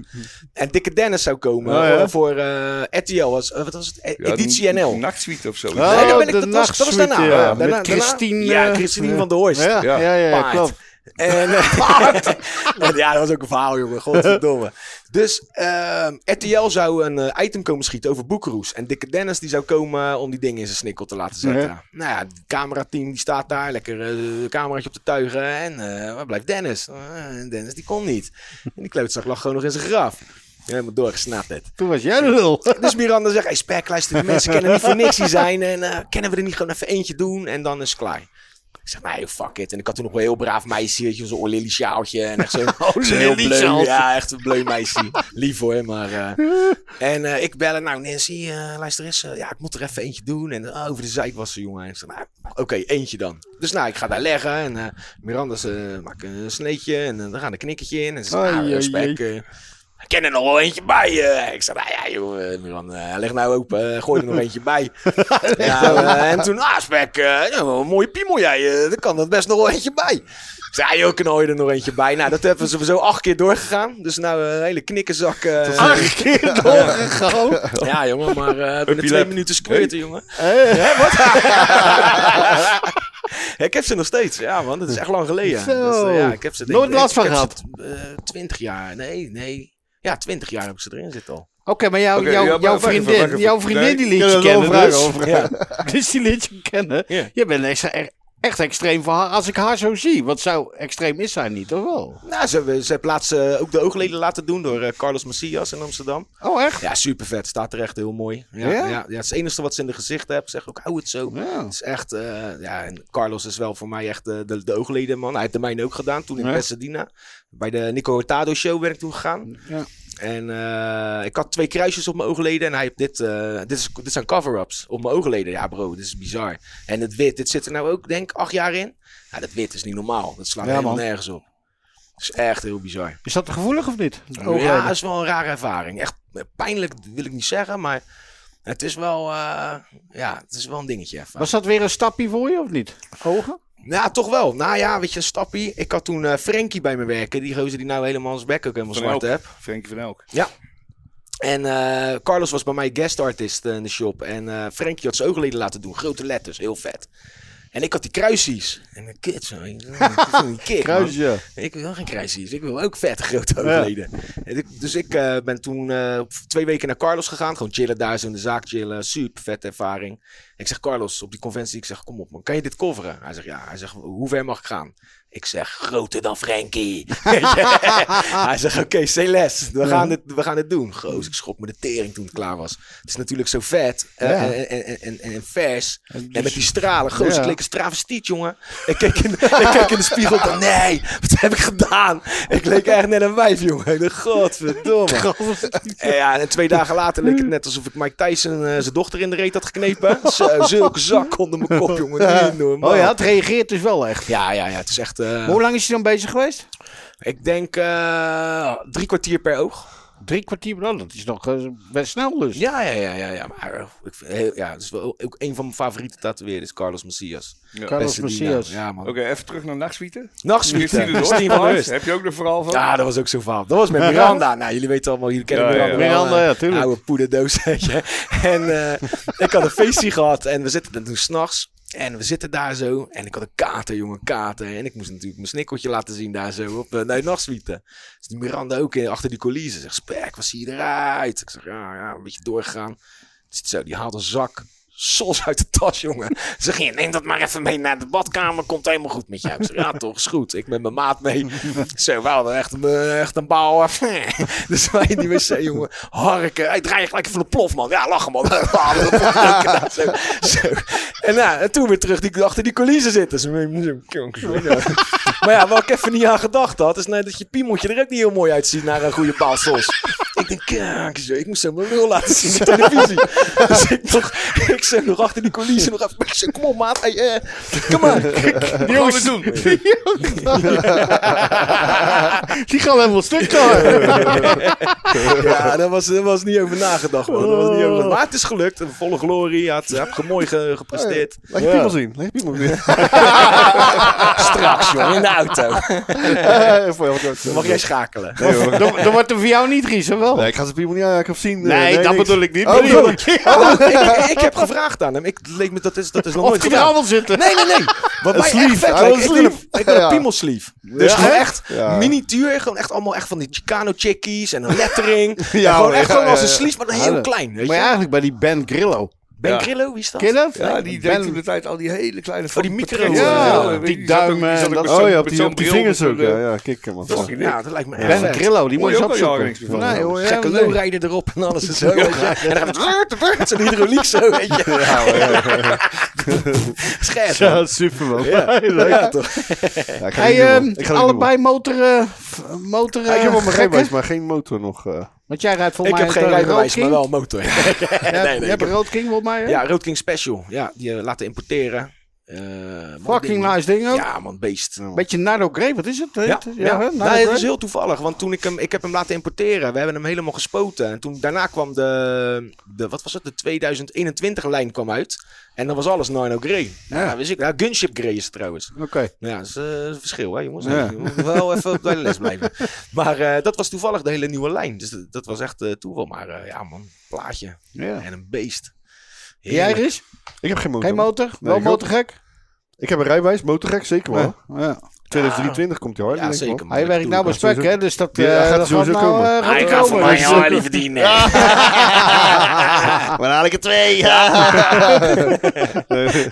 En Dikke Dennis zou komen Oh, ja. eh, voor eh RTL. Was, eh, wat was het? E- Editie NL. Nachtsuite of zo. Oh, Nee, daar ben ik, de dat, was, dat was daarna. Daarna- Met daarna- Christine, Ja, eh, Christine van der Horst. Ja, ja, ja, ja, klopt. En, eh, ja, dat was ook een verhaal, jongen. Godverdomme. Dus eh, RTL zou een eh, item komen schieten over Boekeroes. En Dikke Dennis die zou komen om die dingen in zijn snikkel te laten zetten. Ja. Nou ja, het camerateam die staat daar. Lekker eh cameraatje op de tuigen. En waar blijft Dennis? En Dennis die kon niet. En die kleuterzak lag gewoon nog in zijn graf. Helemaal doorgesnapt het. Toen was jij de lul. Dus Miranda zegt, hey Spek, luister, die mensen kennen niet voor niks zijn. En kennen we er niet gewoon even eentje doen en dan is het klaar. Ik zeg, nee, fuck it. En ik had toen nog wel een heel braaf meisje, zo'n oorlilly sjaaltje. En echt zo'n zo'n heel bleu. Ja, echt een bleu meisje. Lief hoor, maar... eh, en eh, ik bellen, nou Nancy, eh, luister eens. ja, ik moet er even eentje doen. En over de zijk was ze, jongen. En ik zeg, nou, oké, eentje dan. Dus nou, ik ga daar leggen. En Miranda ze maakt een sneetje. En dan gaat een knikkertje in. En ze nou, Spek... ik ken er nog wel eentje bij. eh. Ik zei, nou ja, joh, eh, Milan, eh, leg nou open. gooi er nog eentje bij. ja, en toen, ah, Spek, ja, een mooie piemel jij. er kan er best nog wel eentje bij. Ja, joh, knal je er nog eentje bij. Nou, dat hebben ze zo acht keer doorgegaan. Dus nou, een hele knikkenzak. eh, Acht keer doorgegaan. ja, jongen, maar binnen twee minuten squirten, jongen. Hè, wat? Ja, ik heb ze nog steeds. Ja, man, dat is echt lang geleden. Dat eh, ja, ik heb ze Nooit last van gehad? eh, Twintig jaar. Nee, nee. Ja, twintig jaar heb ik ze erin zitten al. Oké, maar jou, Oké, jou- ja, maar jouw even, vriendin, even. jouw vriendin die liet je er kennen. Dus, over. Ja. dus die liet je kennen. Ja. Je bent echt, echt, echt extreem voor haar. Als ik haar zo zie, wat zou extreem is zij niet, of wel? Nou, ze, ze eh, ook de oogleden laten doen door eh, Carlos Macias in Amsterdam. Oh, echt? Ja, super vet. Staat er echt heel mooi. Ja, Ja? ja? Ja, het is het enige wat ze in de gezicht hebben. Zeg ook, hou het zo. Ja. Het is echt, eh, ja, en Carlos is wel voor mij echt de, de, de oogleden man. Hij heeft de mijne ook gedaan toen in. Pasadena. Bij de Nico Hurtado show ben ik toen gegaan. Ja. En eh, ik had twee kruisjes op mijn oogleden. En hij heeft dit, eh, dit, is, dit zijn cover-ups op mijn oogleden. Ja bro, dit is bizar. En het wit, dit zit er nou ook denk ik acht jaar in. Ja, dat wit is niet normaal. Dat slaat Ja, helemaal man. nergens op. Het is echt heel bizar. Is dat gevoelig of niet? Ja, het is wel een rare ervaring. Echt pijnlijk wil ik niet zeggen, maar het is wel, eh, ja, het is wel een dingetje. even. Was dat weer een stapje voor je of niet? Ogen? Ja, toch wel. Nou ja, weet je, een stappie. Ik had toen Frankie bij me werken. Die gozer die nou helemaal zijn bek ook helemaal Van zwart Elk. heeft. Frenkie van Elk. En eh, Carlos was bij mij guest artist eh, in de shop. En Frankie had zijn oogleden laten doen. Grote letters, heel vet. En ik had die kruisies. En een kid zo. Ik vond die kick, man. Kruis, ja. Ik wil geen kruisies. Ik wil ook vette grote oogleden. Dus ik ben toen twee weken naar Carlos gegaan. Gewoon chillen daar zo in de zaak chillen. Super vette ervaring. Ik zeg Carlos op die conventie. Ik zeg kom op man. Kan je dit coveren? Hij zegt ja. Hij zegt hoe ver mag ik gaan? Ik zeg, groter dan Frankie. Hij zegt, oké, Celeste, we, gaan dit, we gaan dit doen. Goos, ik schrok me de tering toen het klaar was. Het is natuurlijk zo vet eh, Ja. en, en, en, en, en vers. En dus- met die stralen. Goos, Ja. ik leek een travestiet, jongen. Ik keek in, ik keek in de spiegel dacht, nee, wat heb ik gedaan? Ik leek echt net een wijf, jongen. Godverdomme. En ja, en twee dagen later leek het net alsof ik Mike Tyson eh, zijn dochter in de reet had geknepen. Zo, zulke zak onder mijn kop, jongen. Niet normaal. Oh ja, het reageert dus wel echt. Ja, ja, ja. Het is echt... eh, Hoe lang is hij dan bezig geweest? ik denk eh, drie kwartier per oog. Drie kwartier, nou, dat is nog eh, best snel dus. Ja, ja, ja, ja. ja. Maar eh, ik vind, heel, ja, het is wel ook een van mijn favoriete tatoeëerders, Carlos Macias. Carlos Beste die Messias. naam. Ja, man. Oké, even terug naar Nachtsuite. Nachtsuite. Christine de Steam van de Rust. Rust. Heb je ook nog verhaal van? Ja, dat was ook zo verhaal. Dat was met Miranda. Nou, jullie weten allemaal, jullie kennen Ja, ja, Miranda ja. Miranda, ja, tuurlijk. Oude poederdoos. En eh, ik had een feestje gehad en we zitten er toen s'nachts. En we zitten daar zo. En ik had een kater, jongen, kater. En ik moest natuurlijk mijn snikkeltje laten zien daar zo op de nachtsuite. Dus die Miranda ook in, achter die coulissen. Zegt, Spek, wat zie je eruit? Ik zeg, ja, ja, een beetje doorgegaan. Dus zo, die haalt een zak sos uit de tas, jongen. Ze ging, neem dat maar even mee naar de badkamer. Komt helemaal goed met jou. Ik ja, toch, is goed. Ik met mijn maat mee. Zo, we hadden echt, een- echt een bouw. Dus wij in die wc, jongen. Harken. Hij draai je gelijk even de plof, man. Ja, lachen, man. zo, zo. En, en toen weer terug die, achter die coulissen zitten. Zo, maar ja, waar ik even niet aan gedacht had, is nou, dat je piemeltje er ook niet heel mooi uitziet naar een goede baalsos. Ik denk, kijk ik moest mijn lul laten zien op televisie. dus ik nog, ik zo nog achter die coulissen nog even, ik zo, kom op maat, hey, eh, kom maar. Die jongens doen. Die gaan helemaal stuk daar. ja, daar was, daar was niet over nagedacht, man. Daar was niet over, maar het is gelukt, een volle glorie, je had, heb mooi ge- gepresteerd. Laat je piemel zien. Laat je piemel zien. Straks, jongen, in de auto. Mag jij schakelen. Nee, hoor. Dan, dan wordt er voor jou niet Ries, of wel? Nee, ik ga zijn piemel niet aanraken of zien. Nee, dat niks. bedoel ik niet. Oh, Bedoel zo. ik. Oh, ik, ik heb gevraagd aan hem. Ik leek me dat is, dat is nog Of nooit er gedaan. allemaal zitten. Nee, nee, nee. Wat mij echt sleeve. vet Hij lijkt, wil ik een wil een, ik wil een Ja. piemelsleeve. Dus Ja, gewoon echt Ja. minituur. Gewoon echt allemaal echt van die Chicano chickies en een lettering. En Ja, gewoon echt ja, gewoon als een sleeve, maar heel klein. Weet Maar eigenlijk bij die Ben Grillo. Ben Ja. Grillo, wie is dat? Ja, die Ben- deed toen de tijd al die hele kleine Oh, die micro-. Ja, die die zat ook- duimen die zat en ook dat- met Oh ja, op die, op die vingers ook. Ja, eh, ja, kikken man. Dat Ja, dat lijkt me Ben vet. Grillo, die moet je opzoeken. Nee, hoor, ja, Gekke nee. lowrider erop en alles en zo. weet je. En dan gaat het zo'n hydrauliek zo, weet je. Scherp. Ja, super man. Ja, Leuk. ja, toch. Allebei motor... eh, ik heb wel mijn eh, rijbewijs, maar geen motor nog. Eh. Want jij rijdt voor Ik mij heb geen een rijbewijs, maar wel een motor. Nee, nee, je ik hebt een Road King volgens mij, hè? Ja, Road King Special. Ja, die eh, laten importeren. Eh, mooi Fucking man. nice ding ook. Ja, man, beest. Beetje Nardo Grey, wat is het? Ja, ja, het? ja, hè? Nardo nee, het Grey? is heel toevallig, want toen ik hem, ik heb hem laten importeren, we hebben hem helemaal gespoten. En toen daarna kwam de, de wat was het, de 2021 lijn kwam uit. En dan was alles Nino Grey. Ja, Ja. wist ik, ja, Gunship Grey is het trouwens. Oké. Ja, dat is eh, een verschil, hè, jongens. Ja. Je moet wel even op de les blijven. Maar eh, dat was toevallig de hele nieuwe lijn. Dus dat, dat was echt eh, toeval. Maar eh, ja, man, plaatje. Ja. En een beest. Jij. Ries? Ik heb geen motor. Geen motor? Wel ik ook. motorgek? Ik heb een rijbewijs, motorgek, zeker wel. Ja. ja. 2023 komt hij hard. Ja, denk ik wel. zeker. Hij werkt nou bij. Spek, hè? Dus dat, Ja, eh, gaat dat sowieso nou, komen. gaat Hij gaat voor komen. mij een Harley verdienen. Maar dan haal ik er twee.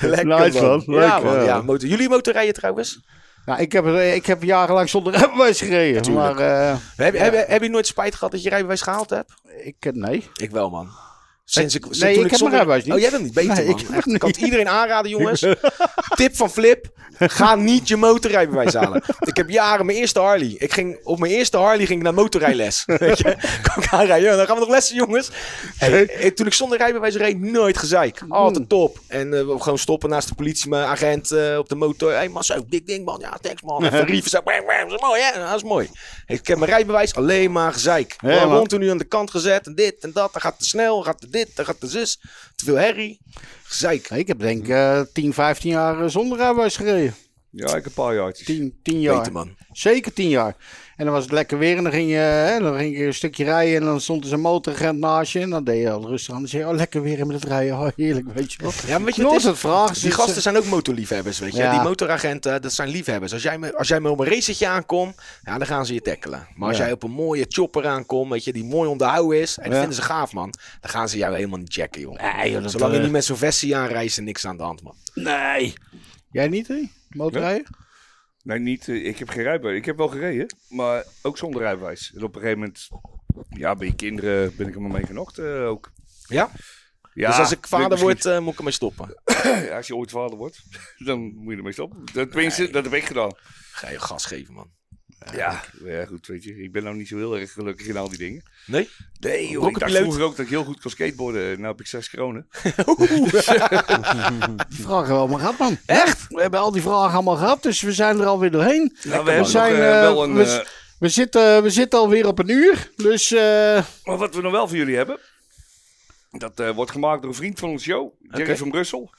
Lekker, Nice, man. Leuk, ja, man. ja. Ja, motor. Jullie motorrijden trouwens? Nou, ik, heb, eh, ik heb jarenlang zonder rijbewijs gereden. Maar eh, Heb, heb, heb je nooit spijt gehad dat je rijbewijs gehaald hebt? ik, nee. Ik wel, man. Sinds ik, sinds nee, toen ik heb zonder- mijn rijbewijs niet. Oh, jij bent niet beter, Nee, man. ik heb Echt, ik kan het iedereen aanraden, jongens. Tip van Flip. Ga niet je motorrijbewijs halen. Ik heb jaren mijn eerste Harley. Ik ging, op mijn eerste Harley ging ik naar motorrijles. Weet je? Kan ik aanrijden. Dan gaan we nog lessen, jongens. Hey, eh, toen ik zonder rijbewijs reed, nooit gezeik. Altijd top. En eh, gewoon stoppen naast de politieagent eh op de motor. Hé, hey, man, zo, dik ding, man. Ja, thanks, man. Even rieven, zo. Dat is mooi, hè? Dat is mooi. Ik heb mijn rijbewijs alleen maar gezeik. Ja, rond nu aan de kant gezet. En dit en dat. Dan gaat te snel. Dan gaat te dit. Dan gaat te zus. Te veel herrie. Gezeik. Ik heb denk ik eh 10, 15 jaar eh, zonder rijbewijs gereden. Ja, ik heb een paar jaartjes. 10, 10 jaar. Beter, man. Zeker 10 jaar. En dan was het lekker weer en dan ging je, hè, dan ging je een stukje rijden en dan stond er zo'n motoragent naast je. En dan deed je al rustig aan. Dan zei je, oh lekker weer met het rijden. Oh, heerlijk, weet je wel. Ja, maar weet je, het is, het vragen. die gasten zijn ook motorliefhebbers, weet je. Ja. Die motoragenten, dat zijn liefhebbers. Als jij, me- als jij me op een racetje aankomt, ja, dan gaan ze je tackelen. Maar als Ja. jij op een mooie chopper aankomt, weet je, die mooi onderhouden is, en dat Ja. vinden ze gaaf, man. Dan gaan ze jou helemaal niet checken, joh. Nee, joh, Zolang je eh, niet met zo'n vestie aanrijdt, is er niks aan de hand, man. Nee. Jij niet, hè? Motorrijden? Nee, niet. eh, ik heb geen rijbewijs. Ik heb wel gereden, maar ook zonder rijbewijs. En op een gegeven moment, ja, ben je kinderen, ben ik er maar mee genokt eh, ook. Ja? Ja, dus als ik vader misschien- word, eh, moet ik ermee stoppen. Ja, als je ooit vader wordt, dan moet je ermee stoppen. Dat, tenminste, dat heb ik gedaan. Ga je gas geven, man. Ja, ja, goed, weet je. Ik ben nou niet zo heel erg gelukkig in al die dingen. Nee? Nee, joh. Ik dacht vroeger ook dat ik heel goed kon skateboarden. Nou heb ik zes kronen. Die vragen hebben we allemaal gehad, man. Echt? We hebben al die vragen allemaal gehad, dus we zijn er alweer doorheen. Nou, we hebben zijn, nog, eh, eh, wel een... we- eh, We zitten, we zitten alweer op een uur, dus... eh, maar wat we nog wel voor jullie hebben, dat eh, wordt gemaakt door een vriend van ons show, Jerry van Brussel.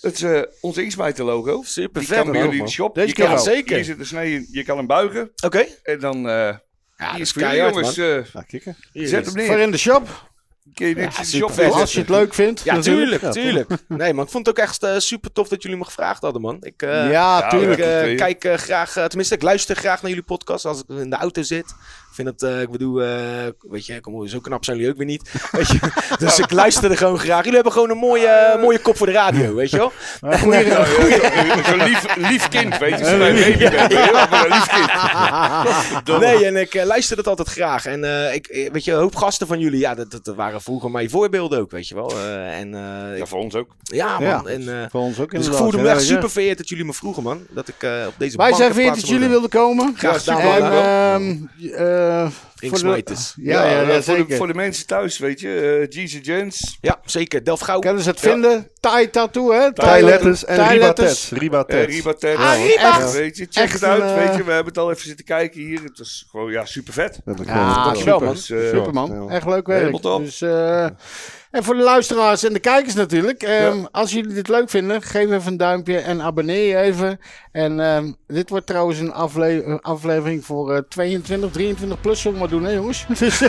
Het is eh, onze X-Biter logo. Super Die vet, kan bij jullie in de shop. Deze je kan. Zeker. Hier zit een snee, je kan hem buigen. Oké. En dan, eh Ja, hier dat is voor keihard, jongens. man. eh, Ja, kikken. Zet is- hem neer. voor in de shop. Je de neerzetten. Als je het leuk vindt. Ja, natuurlijk. tuurlijk, Ja, tuurlijk. Nee, man, ik vond het ook echt super tof dat jullie me gevraagd hadden, man. Ik, eh, Ja, Ja, tuurlijk. ik kijk graag, tenminste, ik luister graag naar jullie podcast als ik in de auto zit. Ik vind het, eh, ik bedoel, eh, weet je, kom, zo knap zijn jullie ook weer niet. Weet je? Dus ik luister er gewoon graag. Jullie hebben gewoon een mooie, mooie kop voor de radio, weet je wel? Een goeie- Ja, ja, ja, Zo'n lief, lief kind, weet je. Zo'n baby lief kind. Nee, en ik eh, luister dat altijd graag. En eh, ik, eh, weet je, een hoop gasten van jullie, ja, dat, dat waren vroeger mijn voorbeelden ook, weet je wel. Eh, en eh, Ja, voor ons ook. ja, Ja. man. En, eh, Voor ons ook dus ik voelde me echt super vereerd dat jullie me vroegen, man. Dat ik eh, op deze Wij zijn vereerd dat jullie wilden komen. Graag gedaan, de- Inksmijters. Ja, ja, ja, voor, de, zeker. voor de mensen thuis, weet je. eh Jesus Jens. Ja, zeker. Delft Gauw. Kunnen ze het vinden? Thai Tattoo, hè? Thai letters en Thai Riba letters. Tats. Riba eh. Riba. Ah, Riba. Weet je, check Echt het uit, een, weet je. We hebben het al even zitten kijken hier. Het is gewoon, ja, super vet. Ik Ja, wel. dankjewel, man. Dus, eh, Super man, Ja. echt leuk werk. Helemaal top. Dus, eh, en voor de luisteraars en de kijkers natuurlijk. ehm, Als jullie dit leuk vinden, geef even een duimpje en abonneer je even. En ehm, dit wordt trouwens een afle- een aflevering voor eh, 22, 23 plus. Zullen we maar doen hè jongens? Dus,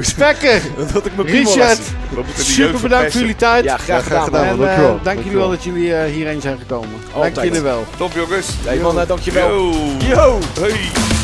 Spekker, Dat ik Richard, super bedankt voor jullie tijd. Ja, graag gedaan, gedaan, man. en man. eh, Dankjewel. dank jullie wel dat jullie eh, hierheen zijn gekomen. Dank Altijd. jullie wel. Top jongens. Hey, man, eh, dankjewel. Yo. Yo! Hey.